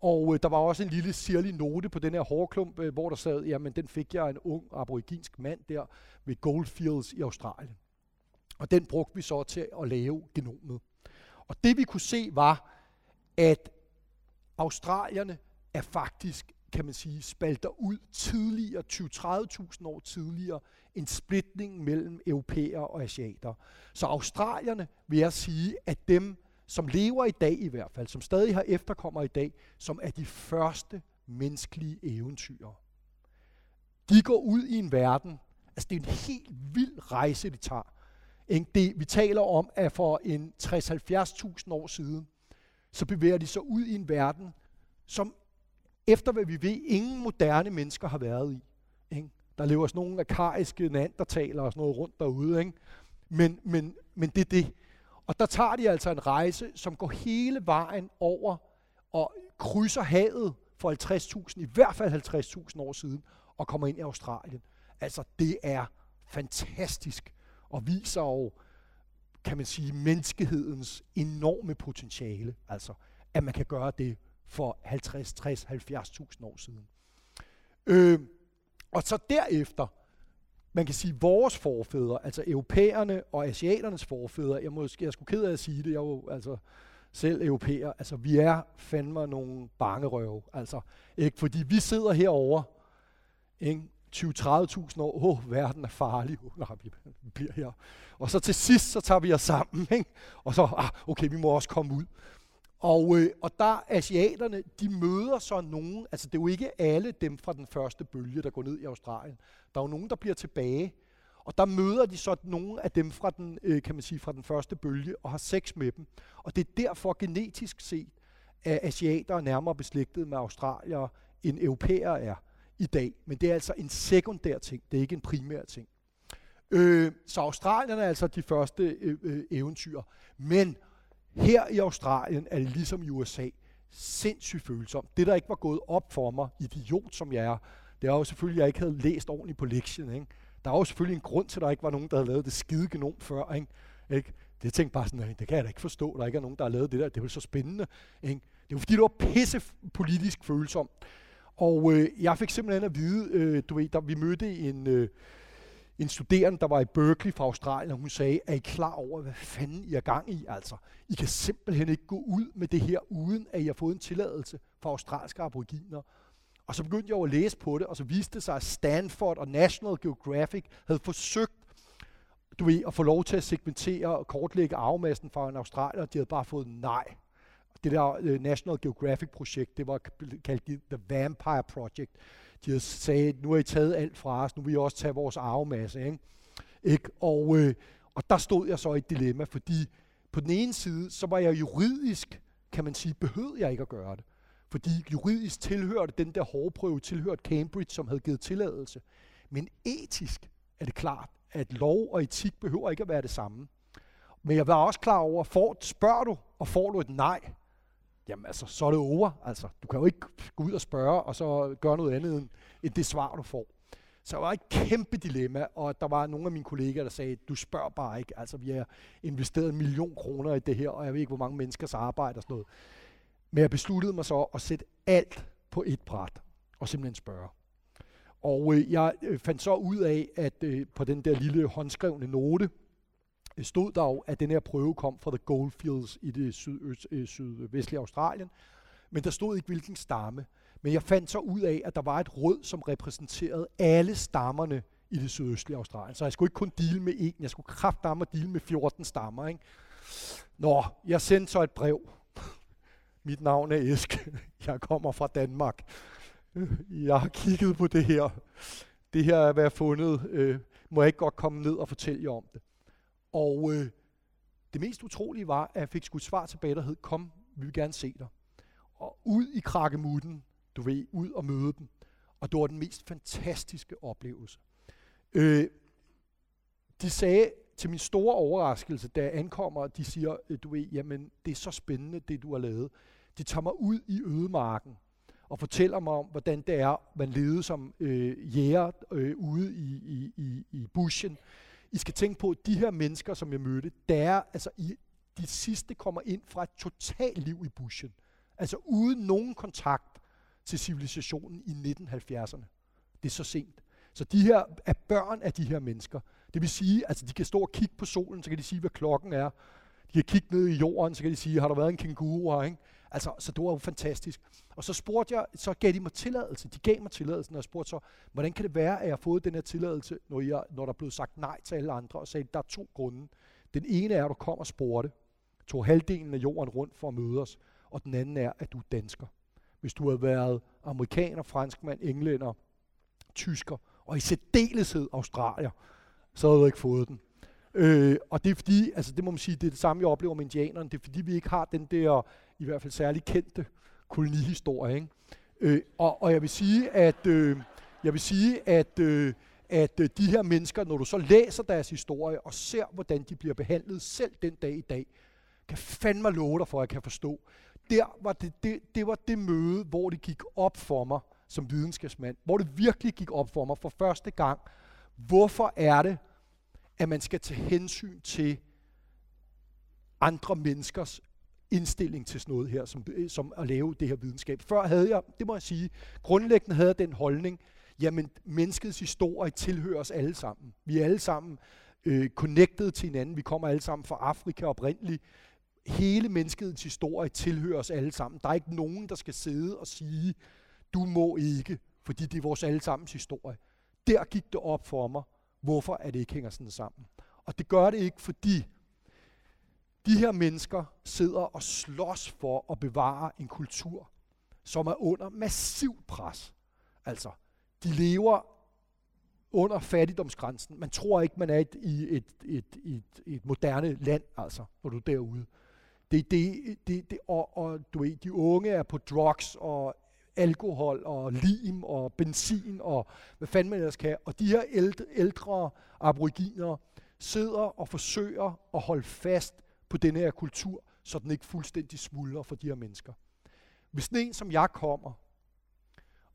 Og øh, der var også en lille sirlig note på den her hårklump, øh, hvor der sad, jamen den fik jeg en ung aboriginsk mand der ved Goldfields i Australien. Og den brugte vi så til at lave genomet. Og det vi kunne se var, at australierne er faktisk, kan man sige, spalter ud tidligere, 20-30.000 år tidligere, en splitning mellem europæer og asiater. Så australierne, vil jeg sige, at dem, som lever i dag i hvert fald, som stadig har efterkommer i dag, som er de første menneskelige eventyr. De går ud i en verden, altså det er en helt vild rejse, de tager. Det, vi taler om, at for en 60-70.000 år siden, så bevæger de sig ud i en verden, som efter hvad vi ved, ingen moderne mennesker har været i. Ikke? Der lever sådan nogle arkaiske neandertalere og sådan noget rundt derude. Ikke? Men, men, men det er det. Og der tager de altså en rejse, som går hele vejen over og krydser havet for 50.000, i hvert fald 50.000 år siden, og kommer ind i Australien. Altså, det er fantastisk og viser jo, kan man sige, menneskehedens enorme potentiale. Altså, at man kan gøre det for 50, 60, 70.000 år siden. Øh, og så derefter, man kan sige, vores forfædre, altså europæerne og asiaternes forfædre, jeg, måske, jeg skulle ked af at sige det, jeg er jo altså selv europæer, altså vi er fandme nogle bangerøve, altså, ikke? fordi vi sidder herovre, ikke? 20-30.000 år, åh, oh, verden er farlig, oh, nej, vi bliver her. Og så til sidst, så tager vi os sammen, ikke? og så, ah, okay, vi må også komme ud. Og, øh, og der asiaterne, de møder så nogen, altså det er jo ikke alle dem fra den første bølge, der går ned i Australien. Der er jo nogen, der bliver tilbage, og der møder de så nogle af dem fra den, øh, kan man sige, fra den første bølge, og har sex med dem. Og det er derfor genetisk set, at asiater er nærmere beslægtet med australier, end europæer er i dag. Men det er altså en sekundær ting, det er ikke en primær ting. Øh, så Australien er altså de første øh, øh, eventyr. Men her i Australien er det ligesom i USA sindssygt følsomt. Det, der ikke var gået op for mig, idiot som jeg er, det er jo selvfølgelig, at jeg ikke havde læst ordentligt på lektien. Ikke? Der er jo selvfølgelig en grund til, at der ikke var nogen, der havde lavet det skide genom før. Ikke? Ikke? Det tænkte bare sådan, det kan jeg da ikke forstå, der ikke er nogen, der har lavet det der. Det er jo så spændende. Ikke? Det er jo fordi, det var pisse politisk følsomt. Og øh, jeg fik simpelthen at vide, øh, du ved, da vi mødte en, øh, en studerende, der var i Berkeley fra Australien, og hun sagde, er I klar over, hvad fanden I er gang i? Altså, I kan simpelthen ikke gå ud med det her, uden at I har fået en tilladelse fra australske aboriginer. Og så begyndte jeg at læse på det, og så viste det sig, at Stanford og National Geographic havde forsøgt du ved, at få lov til at segmentere og kortlægge arvemassen fra en australier, og de havde bare fået nej. Det der øh, National Geographic-projekt, det var kaldt The Vampire Project. De sagde, nu har I taget alt fra os, nu vil I også tage vores arvemasse. Ikke? Ikke? Og, øh, og der stod jeg så i et dilemma, fordi på den ene side, så var jeg juridisk, kan man sige, behøvede jeg ikke at gøre det. Fordi juridisk tilhørte den der hårdprøve, tilhørte Cambridge, som havde givet tilladelse. Men etisk er det klart, at lov og etik behøver ikke at være det samme. Men jeg var også klar over, at får, spørger du, og får du et nej, jamen altså, så er det over. Altså, du kan jo ikke gå ud og spørge, og så gøre noget andet end, end det svar, du får. Så der var et kæmpe dilemma, og der var nogle af mine kollegaer, der sagde, du spørger bare ikke. Altså, vi har investeret en million kroner i det her, og jeg ved ikke, hvor mange menneskers arbejde og sådan noget. Men jeg besluttede mig så at sætte alt på et bræt, og simpelthen spørge. Og øh, jeg øh, fandt så ud af, at øh, på den der lille håndskrevne note, Øh, stod der jo, at den her prøve kom fra The Goldfields i det sydøst, øh, sydvestlige Australien, men der stod ikke hvilken stamme. Men jeg fandt så ud af, at der var et rød, som repræsenterede alle stammerne i det sydøstlige Australien. Så jeg skulle ikke kun dele med en, jeg skulle kraftdamme og dele med 14 stammer. Ikke? Nå, jeg sendte så et brev. <laughs> Mit navn er Esk. <laughs> Jeg kommer fra Danmark. Øh, jeg har kigget på det her. Det her er, hvad jeg har fundet. Øh, må jeg ikke godt komme ned og fortælle jer om det? Og øh, det mest utrolige var, at jeg fik skudt svar tilbage, der hed, kom, vi vil gerne se dig. Og ud i krakkemutten, du ved, ud og møde dem. Og det var den mest fantastiske oplevelse. Øh, de sagde til min store overraskelse, da jeg ankommer, de siger, øh, du ved, jamen, det er så spændende, det du har lavet. De tager mig ud i ødemarken og fortæller mig om, hvordan det er, man levede som øh, jæger øh, ude i, i, i, i buschen i skal tænke på, at de her mennesker, som jeg mødte, der altså i, de sidste kommer ind fra et totalt liv i buschen. Altså uden nogen kontakt til civilisationen i 1970'erne. Det er så sent. Så de her er børn af de her mennesker. Det vil sige, altså de kan stå og kigge på solen, så kan de sige, hvad klokken er. De kan kigge ned i jorden, så kan de sige, har der været en kænguru her, ikke? Altså, så det var jo fantastisk. Og så spurgte jeg, så gav de mig tilladelse. De gav mig tilladelsen, og jeg spurgte så, hvordan kan det være, at jeg har fået den her tilladelse, når, jeg, når der er blevet sagt nej til alle andre, og sagde, der er to grunde. Den ene er, at du kom og spurgte, tog halvdelen af jorden rundt for at møde os, og den anden er, at du er dansker. Hvis du havde været amerikaner, franskmand, englænder, tysker, og i særdeleshed australier, så havde du ikke fået den. Øh, og det er fordi, altså det må man sige, det er det samme, jeg oplever med indianerne, det er fordi, vi ikke har den der, i hvert fald særlig kendte kolonihistorie. Ikke? Øh, og, og jeg vil sige, at, øh, jeg vil sige, at, øh, at øh, de her mennesker, når du så læser deres historie og ser, hvordan de bliver behandlet selv den dag i dag, kan fandme love dig for, at jeg kan forstå. Der var det, det, det var det møde, hvor det gik op for mig som videnskabsmand, hvor det virkelig gik op for mig for første gang, hvorfor er det, at man skal tage hensyn til andre menneskers indstilling til sådan noget her, som, øh, som at lave det her videnskab. Før havde jeg, det må jeg sige, grundlæggende havde jeg den holdning, Jamen, menneskets historie tilhører os alle sammen. Vi er alle sammen øh, connected til hinanden. Vi kommer alle sammen fra Afrika oprindeligt. Hele menneskets historie tilhører os alle sammen. Der er ikke nogen, der skal sidde og sige, du må ikke, fordi det er vores allesammens historie. Der gik det op for mig, hvorfor at det ikke hænger sådan sammen. Og det gør det ikke, fordi de her mennesker sidder og slås for at bevare en kultur, som er under massiv pres. Altså, de lever under fattigdomsgrænsen. Man tror ikke, man er et, i et, et, et, et moderne land, altså, når du er derude. Det, det, det, det, og, og du ved, de unge er på drugs og alkohol og lim og benzin og hvad fanden man ellers kan. Og de her ældre, ældre aboriginer sidder og forsøger at holde fast på denne her kultur, så den ikke fuldstændig smuldrer for de her mennesker. Hvis en som jeg kommer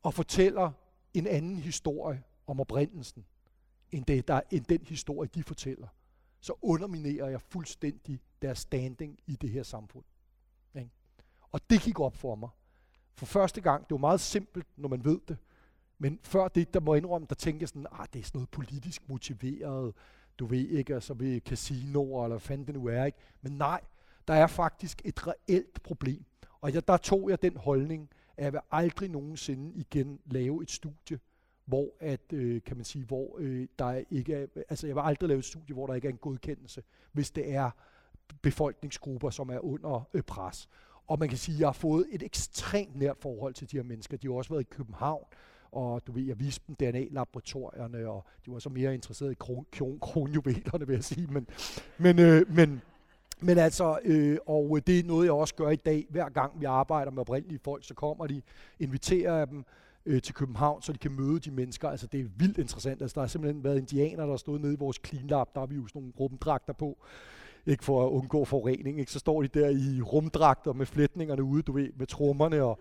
og fortæller en anden historie om oprindelsen, end, det, der, end den historie, de fortæller, så underminerer jeg fuldstændig deres standing i det her samfund. Ikke? Og det gik op for mig. For første gang, det var meget simpelt, når man ved det, men før det, der må jeg indrømme, der tænkte jeg sådan, ah, det er sådan noget politisk motiveret, du ved ikke, altså ved casinoer, eller hvad fanden det nu er, ikke? Men nej, der er faktisk et reelt problem. Og jeg, der tog jeg den holdning, at jeg vil aldrig nogensinde igen lave et studie, hvor at, øh, kan man sige, hvor øh, der ikke er, altså jeg vil aldrig lave et studie, hvor der ikke er en godkendelse, hvis det er befolkningsgrupper, som er under øh, pres. Og man kan sige, at jeg har fået et ekstremt nært forhold til de her mennesker. De har også været i København, og du ved, jeg viste dem DNA-laboratorierne, og de var så mere interesserede i kron, kron, kronjuvelerne, vil jeg sige. Men, men, øh, men, men altså, øh, og det er noget, jeg også gør i dag. Hver gang vi arbejder med oprindelige folk, så kommer de, inviterer jeg dem øh, til København, så de kan møde de mennesker. Altså, det er vildt interessant. Altså, der har simpelthen været indianer, der har stået nede i vores clean lab. Der har vi jo sådan nogle rumdragter på ikke for at undgå forurening, ikke? så står de der i rumdragter med flætningerne ude, du ved, med trommerne og,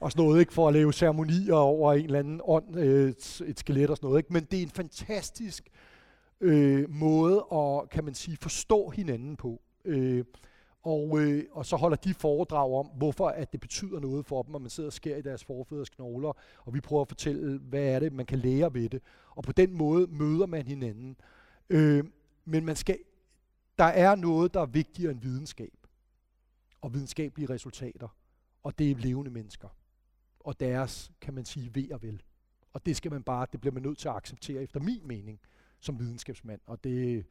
og sådan noget, ikke? for at lave ceremonier over en eller anden ånd, øh, et, et skelet og sådan noget. Ikke? Men det er en fantastisk øh, måde at, kan man sige, forstå hinanden på. Øh, og, øh, og så holder de foredrag om, hvorfor at det betyder noget for dem, at man sidder og skærer i deres forfædres knogler, og vi prøver at fortælle, hvad er det, man kan lære ved det. Og på den måde møder man hinanden. Øh, men man skal der er noget, der er vigtigere end videnskab og videnskabelige resultater, og det er levende mennesker og deres, kan man sige, ved og vel. Og det skal man bare, det bliver man nødt til at acceptere efter min mening som videnskabsmand, og det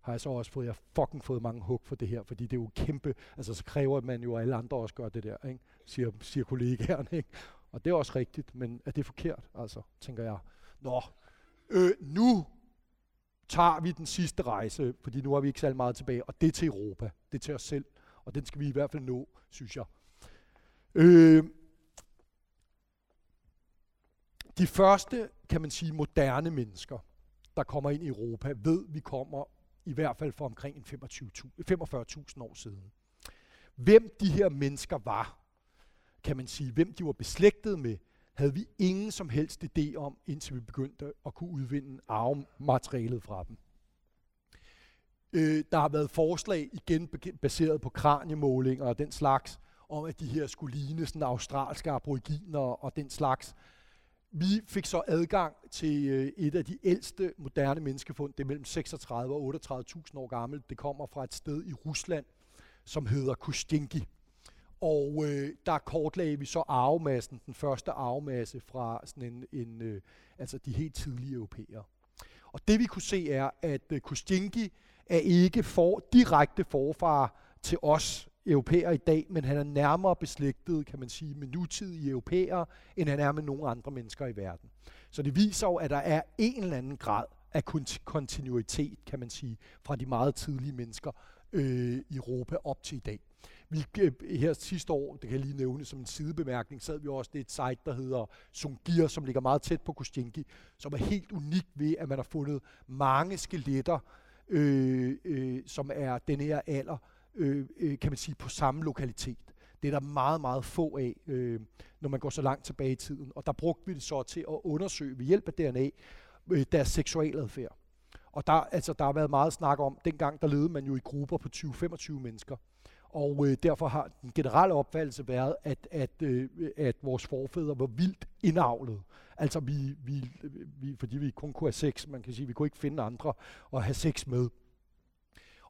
har jeg så også fået, jeg fucking fået mange hug for det her, fordi det er jo kæmpe, altså så kræver man jo, at alle andre også gør det der, ikke? Siger, siger kollegaerne, ikke? Og det er også rigtigt, men er det forkert, altså, tænker jeg. Nå, øh, nu tager vi den sidste rejse, fordi nu har vi ikke særlig meget tilbage, og det er til Europa. Det er til os selv, og den skal vi i hvert fald nå, synes jeg. Øh, de første, kan man sige, moderne mennesker, der kommer ind i Europa, ved, vi kommer i hvert fald for omkring 45.000 år siden. Hvem de her mennesker var, kan man sige, hvem de var beslægtet med, havde vi ingen som helst idé om, indtil vi begyndte at kunne udvinde arvematerialet fra dem. Øh, der har været forslag, igen baseret på kraniemålinger og den slags, om at de her skulle ligne sådan australske aboriginer og den slags. Vi fik så adgang til øh, et af de ældste moderne menneskefund. Det er mellem 36 og 38.000 år gammelt. Det kommer fra et sted i Rusland, som hedder Kustinki. Og øh, der kortlagde vi så arvemassen, den første arvemasse fra sådan en, en øh, altså de helt tidlige europæere. Og det vi kunne se er, at øh, Kustinki er ikke for, direkte forfar til os europæere i dag, men han er nærmere beslægtet, kan man sige, med nutidige europæere, end han er med nogle andre mennesker i verden. Så det viser jo, at der er en eller anden grad af kontinuitet, kan man sige, fra de meget tidlige mennesker øh, i Europa op til i dag. Vi, øh, her sidste år, det kan jeg lige nævne som en sidebemærkning, sad vi også det et site, der hedder Sungir, som ligger meget tæt på Kostinki, som er helt unikt ved, at man har fundet mange skeletter, øh, øh, som er den her alder, øh, øh, kan man sige, på samme lokalitet. Det er der meget, meget få af, øh, når man går så langt tilbage i tiden. Og der brugte vi det så til at undersøge ved hjælp af DNA øh, deres seksualadfærd. Og der, altså, der har været meget snak om, dengang der levede man jo i grupper på 20-25 mennesker. Og øh, derfor har den generelle opfattelse været, at, at, øh, at vores forfædre var vildt indavlet. Altså vi, vi, vi, fordi vi kun kunne have sex, man kan sige, vi kunne ikke finde andre at have sex med.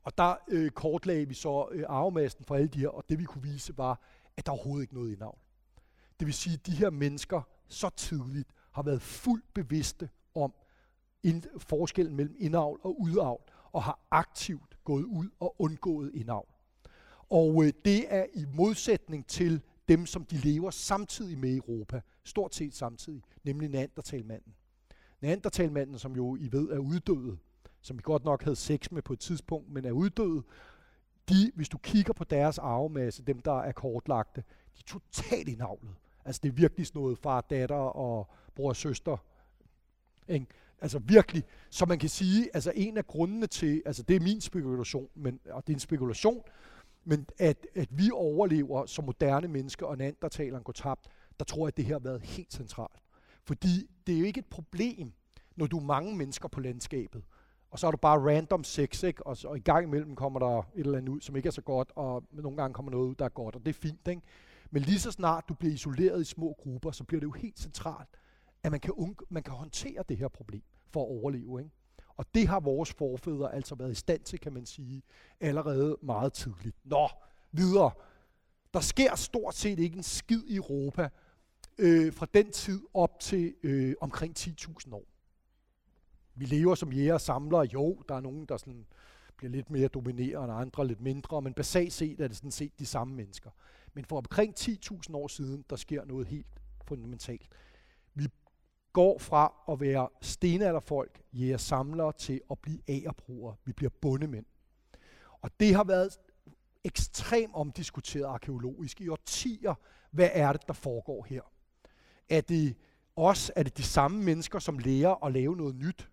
Og der øh, kortlagde vi så øh, arvemassen for alle de her, og det vi kunne vise var, at der overhovedet ikke noget indavl. Det vil sige, at de her mennesker så tidligt har været fuldt bevidste om ind, forskellen mellem indavl og udavl, og har aktivt gået ud og undgået indavl. Og øh, det er i modsætning til dem, som de lever samtidig med i Europa, stort set samtidig, nemlig Neandertalmanden. Neandertalmanden, som jo I ved er uddødet, som vi godt nok havde sex med på et tidspunkt, men er uddødet, de, hvis du kigger på deres arvemasse, dem der er kortlagte, de er totalt indavlet. Altså det er virkelig sådan noget far, datter og bror og søster. Ikke? Altså virkelig, så man kan sige, altså en af grundene til, altså det er min spekulation, men, og det er en spekulation, men at, at vi overlever som moderne mennesker, og neandertaleren går tabt, der tror jeg, at det her har været helt centralt. Fordi det er jo ikke et problem, når du er mange mennesker på landskabet, og så er du bare random sex, ikke? Og, så, og i gang imellem kommer der et eller andet ud, som ikke er så godt, og nogle gange kommer noget ud, der er godt, og det er fint, ikke? Men lige så snart du bliver isoleret i små grupper, så bliver det jo helt centralt, at man kan, man kan håndtere det her problem for at overleve. Ikke? Og det har vores forfædre altså været i stand til, kan man sige, allerede meget tidligt. Nå, videre. Der sker stort set ikke en skid i Europa øh, fra den tid op til øh, omkring 10.000 år. Vi lever som jæger og samlere. Jo, der er nogen, der sådan bliver lidt mere dominerende, og andre lidt mindre, men basalt set er det sådan set de samme mennesker. Men for omkring 10.000 år siden, der sker noget helt fundamentalt. Går fra at være stenalderfolk, jæger samlere, til at blive agerbrugere. Vi bliver bundemænd. Og det har været ekstremt omdiskuteret arkeologisk i årtier. Hvad er det, der foregår her? Er det os, er det de samme mennesker, som lærer at lave noget nyt?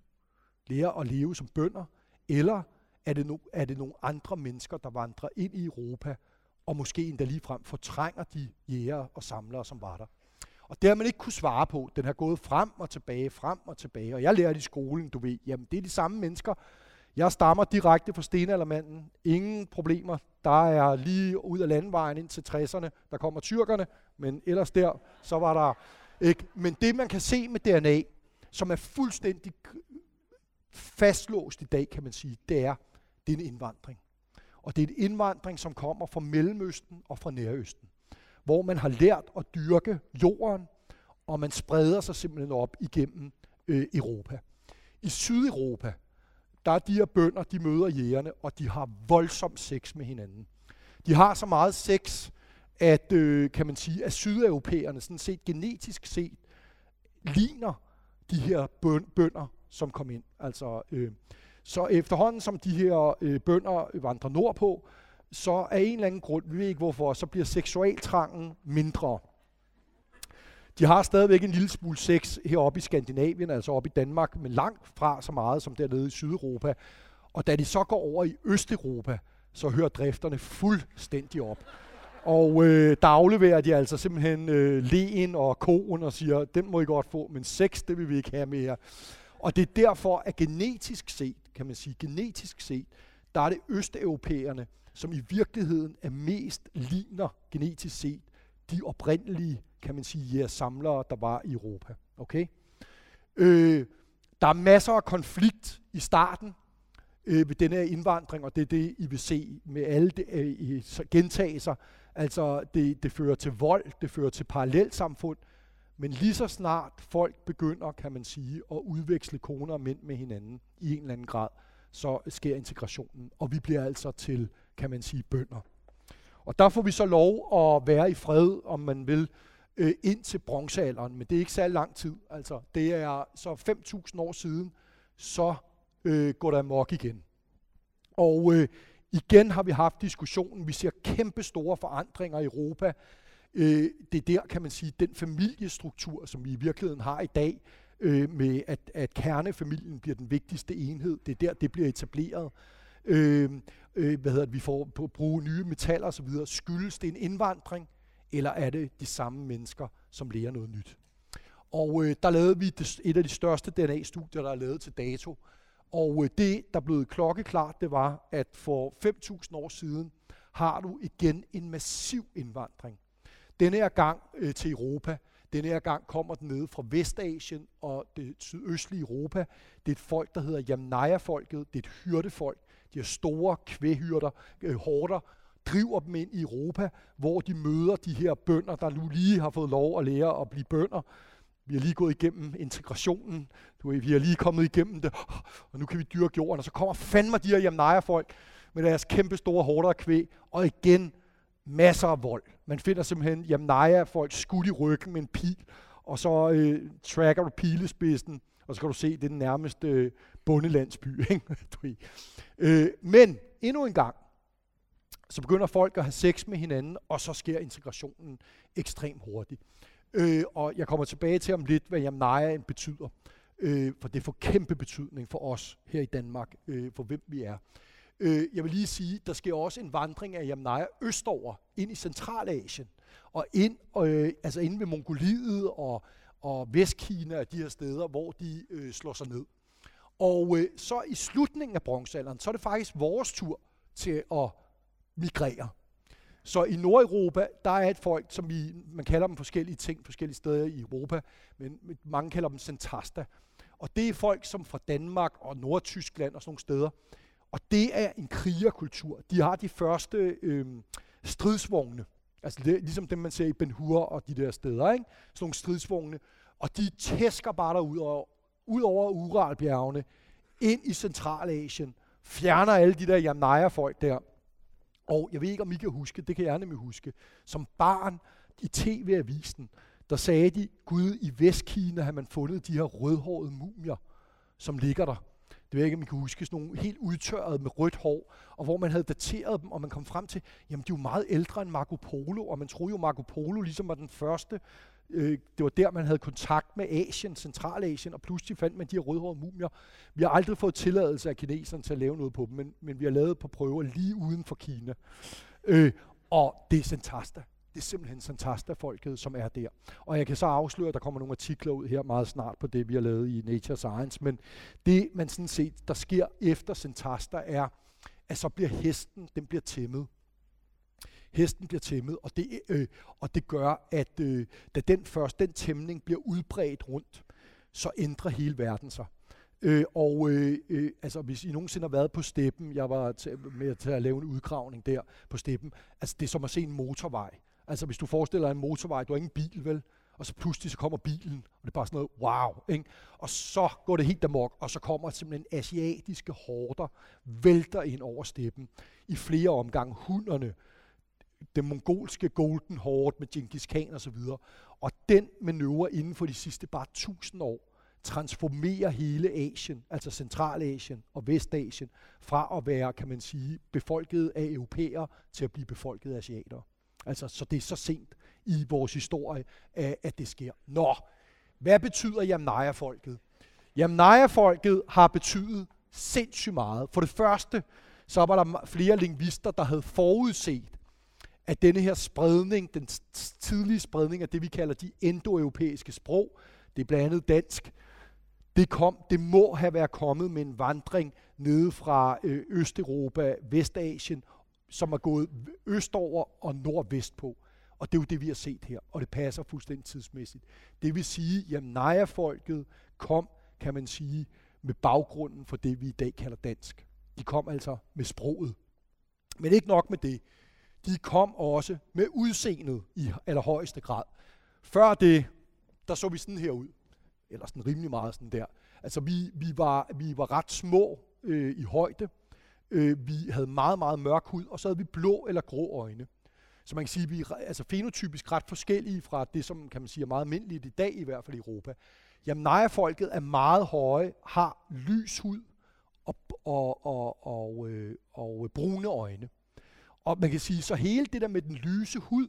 Lærer at leve som bønder? Eller er det, no, er det nogle andre mennesker, der vandrer ind i Europa, og måske endda ligefrem fortrænger de jæger og samlere, som var der? Og det har man ikke kunne svare på. Den har gået frem og tilbage, frem og tilbage. Og jeg lærte i skolen, du ved, jamen det er de samme mennesker. Jeg stammer direkte fra stenaldermanden. Ingen problemer. Der er lige ud af landvejen ind til 60'erne. Der kommer tyrkerne, men ellers der, så var der ikke. Men det man kan se med DNA, som er fuldstændig fastlåst i dag, kan man sige, det er, det er en indvandring. Og det er en indvandring, som kommer fra Mellemøsten og fra Nærøsten hvor man har lært at dyrke jorden, og man spreder sig simpelthen op igennem øh, Europa. I Sydeuropa, der er de her bønder, de møder jægerne, og de har voldsom sex med hinanden. De har så meget sex, at, øh, kan man sige, at sydeuropæerne sådan set genetisk set ligner de her bønder, som kom ind. Altså, øh, så efterhånden som de her øh, bønder vandrer nordpå, så af en eller anden grund, vi ved ikke hvorfor, så bliver seksualtrangen mindre. De har stadigvæk en lille smule sex heroppe i Skandinavien, altså oppe i Danmark, men langt fra så meget som dernede i Sydeuropa. Og da de så går over i Østeuropa, så hører drifterne fuldstændig op. Og øh, der afleverer de altså simpelthen øh, leen og koen og siger, den må I godt få, men sex, det vil vi ikke have mere. Og det er derfor, at genetisk set, kan man sige, genetisk set, der er det østeuropæerne, som i virkeligheden er mest ligner genetisk set de oprindelige, kan man sige, ja, samlere, der var i Europa. Okay? Øh, der er masser af konflikt i starten øh, ved denne her indvandring, og det er det, I vil se med alle de, øh, gentagelser. Altså, det, det fører til vold, det fører til parallelsamfund, men lige så snart folk begynder, kan man sige, at udveksle koner og mænd med hinanden i en eller anden grad, så sker integrationen, og vi bliver altså til kan man sige, bønder. Og der får vi så lov at være i fred, om man vil, øh, ind til bronzealderen, men det er ikke særlig lang tid. Altså, det er så 5.000 år siden, så øh, går der amok igen. Og øh, igen har vi haft diskussionen, vi ser kæmpe store forandringer i Europa. Øh, det er der, kan man sige, den familiestruktur, som vi i virkeligheden har i dag, øh, med at, at kernefamilien bliver den vigtigste enhed. Det er der, det bliver etableret øh, øh, hvad hedder det, vi får på at bruge nye metaller osv., skyldes det en indvandring, eller er det de samme mennesker, som lærer noget nyt? Og øh, der lavede vi det, et af de største DNA-studier, der er lavet til dato. Og øh, det, der blev klokkeklart, det var, at for 5.000 år siden har du igen en massiv indvandring. Denne her gang øh, til Europa, denne her gang kommer den ned fra Vestasien og det sydøstlige Europa. Det er et folk, der hedder Jamnaya-folket. Det er et hyrdefolk. De her store kvæhyrder, øh, hårder, driver dem ind i Europa, hvor de møder de her bønder, der nu lige har fået lov at lære at blive bønder. Vi har lige gået igennem integrationen. Du ved, vi har lige kommet igennem det, og nu kan vi dyrke jorden. Og så kommer fandme de her Jamnaya-folk med deres kæmpe store hårder af kvæg, og igen masser af vold. Man finder simpelthen Jamnaya-folk skudt i ryggen med en pil, og så øh, tracker du pilespidsen, og så kan du se, det er den nærmeste øh, bundelandsby. <laughs> Ikke? øh, men endnu en gang, så begynder folk at have sex med hinanden, og så sker integrationen ekstremt hurtigt. Øh, og jeg kommer tilbage til om lidt, hvad jamnajaen betyder. Øh, for det får kæmpe betydning for os her i Danmark, øh, for hvem vi er. Øh, jeg vil lige sige, der sker også en vandring af jamnaja østover, ind i Centralasien, og ind, øh, altså ind ved Mongoliet og, og Vestkina og de her steder, hvor de øh, slår sig ned. Og øh, så i slutningen af bronzealderen, så er det faktisk vores tur til at migrere. Så i Nordeuropa, der er et folk, som vi, man kalder dem forskellige ting, forskellige steder i Europa, men mange kalder dem Centasta. Og det er folk, som fra Danmark og Nordtyskland og sådan nogle steder, og det er en krigerkultur. De har de første øh, stridsvogne, altså det, ligesom dem, man ser i Ben Hur og de der steder, ikke? sådan nogle stridsvogne, og de tæsker bare derud og ud over Uralbjergene, ind i Centralasien, fjerner alle de der Jamnaya-folk der. Og jeg ved ikke, om I kan huske, det kan jeg nemlig huske, som barn i tv-avisen, der sagde de, Gud, i Vestkina har man fundet de her rødhårede mumier, som ligger der. Det ved jeg ikke, om I kan huske, sådan nogle helt udtørrede med rødt hår, og hvor man havde dateret dem, og man kom frem til, jamen de er jo meget ældre end Marco Polo, og man troede jo, Marco Polo ligesom var den første. Øh, det var der, man havde kontakt med Asien, Centralasien, og pludselig fandt man de her rødhårede mumier. Vi har aldrig fået tilladelse af kineserne til at lave noget på dem, men, men vi har lavet på prøver lige uden for Kina. Øh, og det er Santasta. Det er simpelthen Santasta-folket, som er der. Og jeg kan så afsløre, at der kommer nogle artikler ud her meget snart på det, vi har lavet i Nature Science. Men det, man sådan set, der sker efter Santasta, er, at så bliver hesten, den bliver tæmmet. Hesten bliver tæmmet, og det, øh, og det gør, at øh, da den først, den tæmning bliver udbredt rundt, så ændrer hele verden sig. Øh, og øh, øh, altså, hvis I nogensinde har været på steppen, jeg var til, med til at lave en udgravning der på steppen, altså det er som at se en motorvej. Altså hvis du forestiller dig en motorvej, du har ingen bil, vel? Og så pludselig så kommer bilen, og det er bare sådan noget, wow, ikke? Og så går det helt amok, og så kommer simpelthen asiatiske horder, vælter ind over steppen i flere omgange. Hunderne, den mongolske Golden Horde med Genghis Khan og så videre. Og den manøvre inden for de sidste bare tusind år, transformerer hele Asien, altså Centralasien og Vestasien, fra at være, kan man sige, befolket af europæere til at blive befolket af asiater. Altså, så det er så sent i vores historie, at det sker. Nå, hvad betyder Jamnaya-folket? Jamnaya-folket har betydet sindssygt meget. For det første, så var der flere lingvister, der havde forudset, at denne her spredning, den tidlige spredning af det, vi kalder de indoeuropæiske sprog, det er blandt andet dansk, det, kom, det må have været kommet med en vandring nede fra øh, Østeuropa, Vestasien som er gået østover og nordvest på. Og det er jo det, vi har set her, og det passer fuldstændig tidsmæssigt. Det vil sige, at Naja-folket kom, kan man sige, med baggrunden for det, vi i dag kalder dansk. De kom altså med sproget. Men ikke nok med det. De kom også med udseendet i allerhøjeste grad. Før det, der så vi sådan her ud. Eller sådan rimelig meget sådan der. Altså vi, vi, var, vi var ret små øh, i højde. Øh, vi havde meget, meget mørk hud, og så havde vi blå eller grå øjne. Så man kan sige, at vi er altså fenotypisk ret forskellige fra det, som kan man sige er meget almindeligt i dag, i hvert fald i Europa. Jamen, Naja-folket er meget høje, har lys hud og, og, og, og, øh, og øh, brune øjne. Og man kan sige, så hele det der med den lyse hud,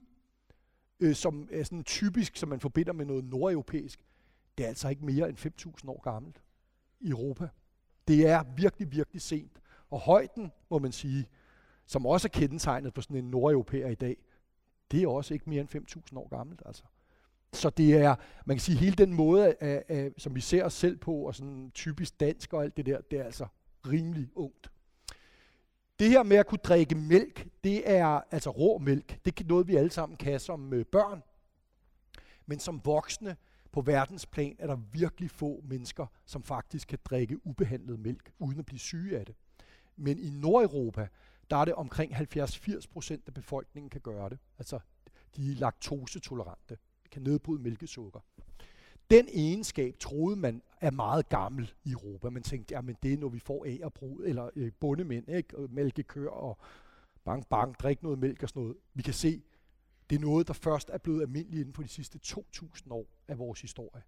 øh, som er sådan typisk, som man forbinder med noget nordeuropæisk, det er altså ikke mere end 5.000 år gammelt i Europa. Det er virkelig, virkelig sent. Og højden, må man sige, som også er kendetegnet på sådan en nordeuropæer i dag, det er også ikke mere end 5.000 år gammelt. Altså. Så det er, man kan sige, hele den måde, af, af, som vi ser os selv på, og sådan typisk dansk og alt det der, det er altså rimelig ungt det her med at kunne drikke mælk, det er altså rå mælk. Det er noget, vi alle sammen kan som øh, børn. Men som voksne på verdensplan er der virkelig få mennesker, som faktisk kan drikke ubehandlet mælk, uden at blive syge af det. Men i Nordeuropa, der er det omkring 70-80 procent af befolkningen kan gøre det. Altså, de er laktosetolerante, kan nedbryde mælkesukker. Den egenskab troede man er meget gammel i Europa. Man tænkte, jamen det er, når vi får af eller øh, bundemænd, ikke? Og mælke køer og bang, bang, drik noget mælk og sådan noget. Vi kan se, det er noget, der først er blevet almindeligt inden for de sidste 2.000 år af vores historie.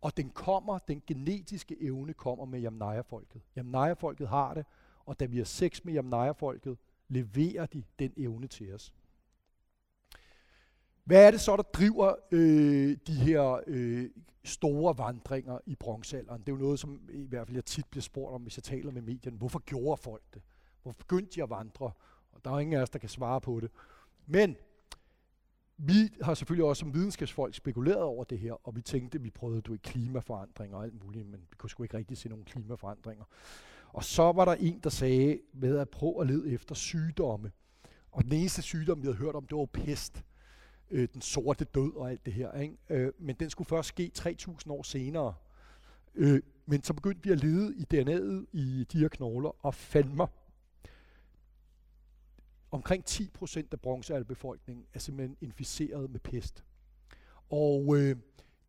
Og den kommer, den genetiske evne kommer med Jamnaya-folket. Jamnaya-folket har det, og da vi har sex med Jamnaya-folket, leverer de den evne til os. Hvad er det så, der driver øh, de her øh, store vandringer i bronzealderen? Det er jo noget, som i hvert fald jeg tit bliver spurgt om, hvis jeg taler med medierne. Hvorfor gjorde folk det? Hvorfor begyndte de at vandre? Og der er ingen af os, der kan svare på det. Men vi har selvfølgelig også som videnskabsfolk spekuleret over det her, og vi tænkte, at vi prøvede du klimaforandringer og alt muligt, men vi kunne sgu ikke rigtig se nogen klimaforandringer. Og så var der en, der sagde, med at prøve at lede efter sygdomme. Og den eneste sygdom, vi havde hørt om, det var pest øh, den sorte død og alt det her. Ikke? Øh, men den skulle først ske 3.000 år senere. Øh, men så begyndte vi at lede i DNA'et i de her knogler og fandt mig. Omkring 10% af bronzealbefolkningen er simpelthen inficeret med pest. Og øh,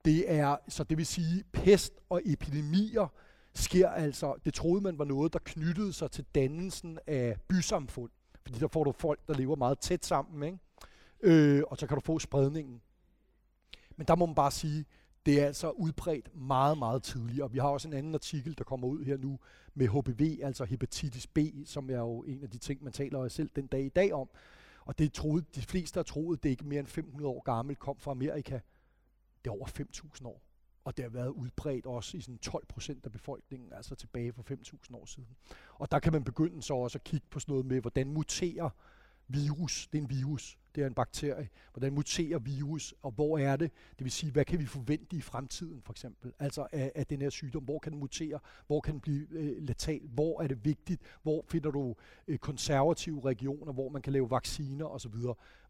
det er, så det vil sige, pest og epidemier sker altså, det troede man var noget, der knyttede sig til dannelsen af bysamfund. Fordi der får du folk, der lever meget tæt sammen, ikke? Øh, og så kan du få spredningen. Men der må man bare sige, det er altså udbredt meget, meget tidligt, og Vi har også en anden artikel, der kommer ud her nu med HPV, altså hepatitis B, som er jo en af de ting, man taler selv den dag i dag om. Og det troede, de fleste har troet, det er ikke mere end 500 år gammelt, kom fra Amerika. Det er over 5.000 år. Og det har været udbredt også i sådan 12 procent af befolkningen, altså tilbage for 5.000 år siden. Og der kan man begynde så også at kigge på sådan noget med, hvordan muterer virus, det er en virus, det er en bakterie. Hvordan muterer virus, og hvor er det? Det vil sige, hvad kan vi forvente i fremtiden, for eksempel? Altså af, af den her sygdom. Hvor kan den mutere? Hvor kan den blive øh, letal? Hvor er det vigtigt? Hvor finder du øh, konservative regioner, hvor man kan lave vacciner osv.?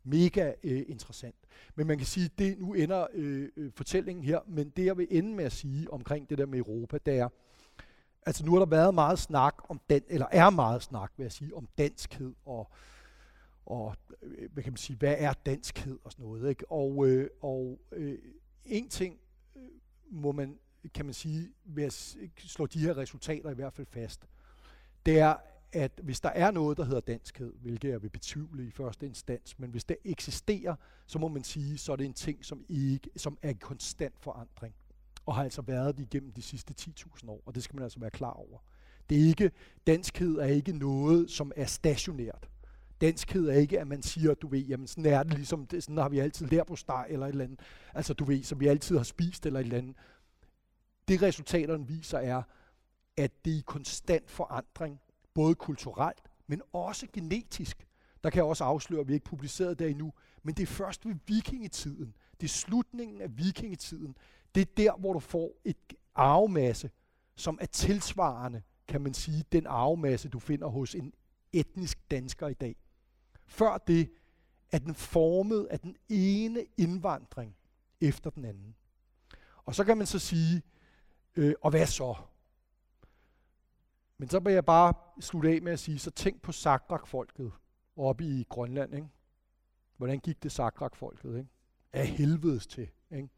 Mega øh, interessant. Men man kan sige, det nu ender øh, øh, fortællingen her, men det jeg vil ende med at sige omkring det der med Europa, det er, altså nu har der været meget snak om den, eller er meget snak, vil jeg sige, om danskhed og og øh, hvad kan man sige, hvad er danskhed og sådan noget. Ikke? Og, øh, og øh, en ting øh, må man, kan man sige, ved at slå de her resultater i hvert fald fast, det er, at hvis der er noget, der hedder danskhed, hvilket jeg vil betvivle i første instans, men hvis det eksisterer, så må man sige, så er det en ting, som, ikke, som er en konstant forandring, og har altså været det igennem de sidste 10.000 år, og det skal man altså være klar over. Det er ikke, danskhed er ikke noget, som er stationært danskhed er ikke, at man siger, du ved, jamen sådan er det ligesom, det, sådan har vi altid lært på steg eller et eller andet. Altså du ved, som vi altid har spist eller et eller andet. Det resultaterne viser er, at det er i konstant forandring, både kulturelt, men også genetisk. Der kan jeg også afsløre, at vi ikke publiceret det endnu, men det er først ved vikingetiden. Det er slutningen af vikingetiden. Det er der, hvor du får et arvemasse, som er tilsvarende, kan man sige, den arvemasse, du finder hos en etnisk dansker i dag. Før det er den formet af den ene indvandring efter den anden. Og så kan man så sige, øh, og hvad så? Men så vil jeg bare slutte af med at sige, så tænk på Sakrak-folket oppe i Grønland. Ikke? Hvordan gik det Sakrak-folket? Ikke? Af helvedes til. Ikke?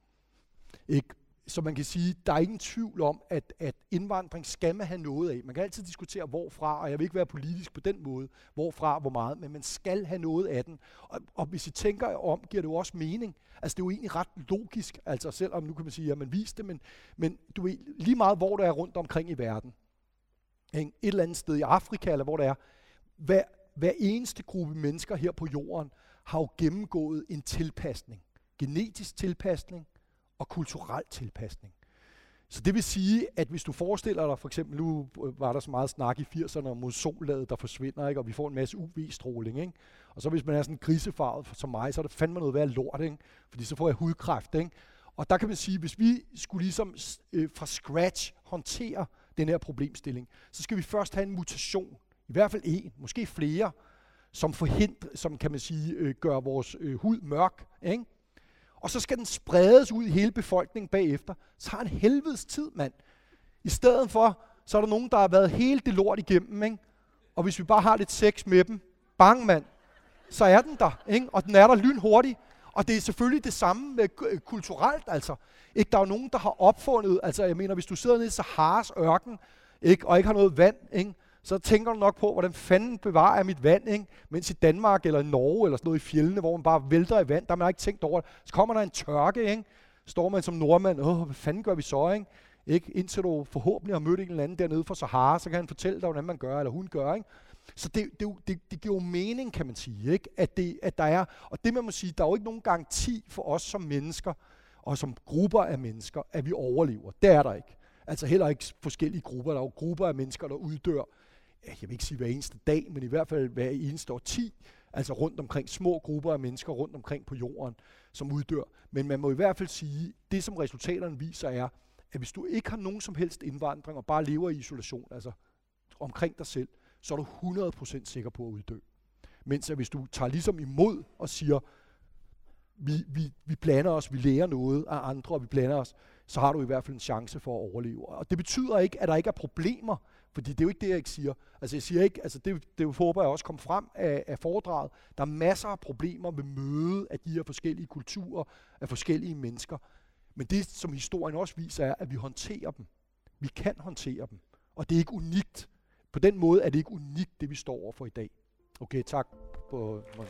Ikke? Så man kan sige, der er ingen tvivl om, at, at indvandring skal man have noget af. Man kan altid diskutere hvorfra, og jeg vil ikke være politisk på den måde, hvorfra, hvor meget, men man skal have noget af den. Og, og hvis I tænker om, giver det jo også mening. Altså det er jo egentlig ret logisk, altså selvom nu kan man sige, at man viste det, men, men du ved, lige meget hvor der er rundt omkring i verden, et eller andet sted i Afrika, eller hvor det er, hver, hver eneste gruppe mennesker her på jorden har jo gennemgået en tilpasning. Genetisk tilpasning, og kulturel tilpasning. Så det vil sige, at hvis du forestiller dig, for eksempel nu var der så meget snak i 80'erne om ozonlaget, der forsvinder, ikke? og vi får en masse UV-stråling. Ikke? Og så hvis man er sådan grisefarvet som mig, så er det fandme noget værd lort, ikke? fordi så får jeg hudkræft. Ikke? Og der kan man sige, hvis vi skulle ligesom øh, fra scratch håndtere den her problemstilling, så skal vi først have en mutation i hvert fald en, måske flere, som forhindrer, som kan man sige, øh, gør vores øh, hud mørk. Ikke? Og så skal den spredes ud i hele befolkningen bagefter. Så har en helvedes tid, mand. I stedet for, så er der nogen, der har været helt det lort igennem, ikke? Og hvis vi bare har lidt sex med dem, bang mand, så er den der, ikke? Og den er der lynhurtigt. Og det er selvfølgelig det samme med øh, kulturelt, altså. Ikke? Der er jo nogen, der har opfundet, altså jeg mener, hvis du sidder nede i Saharas ørken, ikke? og ikke har noget vand, ikke? Så tænker du nok på, hvordan fanden bevarer jeg mit vand, ikke? mens i Danmark eller i Norge eller sådan noget i fjellene, hvor man bare vælter i vand, der har man ikke tænkt over det. Så kommer der en tørke, ikke? står man som nordmand, åh, hvad fanden gør vi så, ikke? ikke? Indtil du forhåbentlig har mødt en eller anden dernede fra Sahara, så kan han fortælle dig, hvordan man gør, eller hun gør, ikke? Så det, det, det, det giver jo mening, kan man sige, ikke? At, det, at der er, og det man må sige, der er jo ikke nogen garanti for os som mennesker, og som grupper af mennesker, at vi overlever. Det er der ikke. Altså heller ikke forskellige grupper. Der er jo grupper af mennesker, der uddør, jeg vil ikke sige hver eneste dag, men i hvert fald hver eneste årti, altså rundt omkring små grupper af mennesker rundt omkring på jorden, som uddør. Men man må i hvert fald sige, det som resultaterne viser er, at hvis du ikke har nogen som helst indvandring og bare lever i isolation, altså omkring dig selv, så er du 100% sikker på at uddø. Mens at hvis du tager ligesom imod og siger, vi, vi, vi blander os, vi lærer noget af andre, og vi blander os, så har du i hvert fald en chance for at overleve. Og det betyder ikke, at der ikke er problemer, fordi det er jo ikke det, jeg ikke siger. Altså jeg siger ikke, altså det, det håber jeg også kom frem af, af foredraget. Der er masser af problemer ved møde af de her forskellige kulturer, af forskellige mennesker. Men det, som historien også viser, er, at vi håndterer dem. Vi kan håndtere dem. Og det er ikke unikt. På den måde er det ikke unikt, det vi står over for i dag. Okay, tak. På, ja.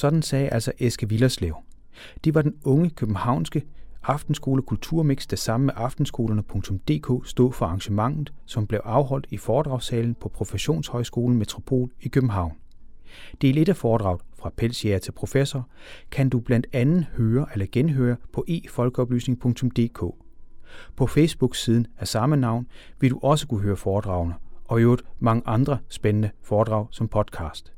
Sådan sagde altså Eske Villerslev. De var den unge københavnske Aftenskole Kulturmix, der sammen med aftenskolerne.dk stod for arrangementet, som blev afholdt i foredragssalen på Professionshøjskolen Metropol i København. Del 1 af foredraget fra pelsjæger til professor kan du blandt andet høre eller genhøre på efolkeoplysning.dk. På Facebook-siden af samme navn vil du også kunne høre foredragene, og i øvrigt mange andre spændende foredrag som podcast.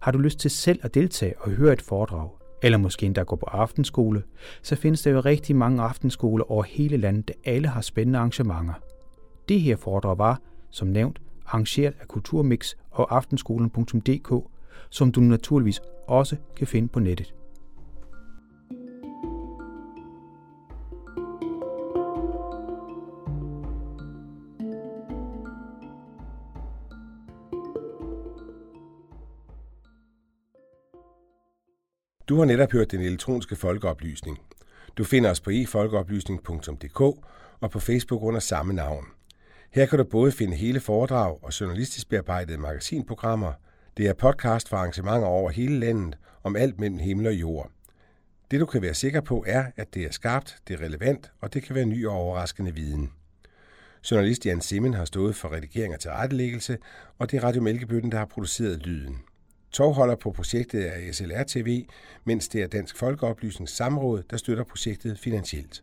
Har du lyst til selv at deltage og høre et foredrag, eller måske endda gå på aftenskole, så findes der jo rigtig mange aftenskoler over hele landet, der alle har spændende arrangementer. Det her foredrag var, som nævnt, arrangeret af Kulturmix og aftenskolen.dk, som du naturligvis også kan finde på nettet. Du har netop hørt den elektroniske folkeoplysning. Du finder os på efolkeoplysning.dk og på Facebook under samme navn. Her kan du både finde hele foredrag og journalistisk bearbejdede magasinprogrammer. Det er podcast for arrangementer over hele landet om alt mellem himmel og jord. Det du kan være sikker på er, at det er skarpt, det er relevant, og det kan være ny og overraskende viden. Journalist Jan Simmen har stået for redigering og tilrettelæggelse, og det er Radio Mælkebøtten, der har produceret lyden. Tovholder på projektet er SLR TV, mens det er Dansk Folkeoplysnings Samråd, der støtter projektet finansielt.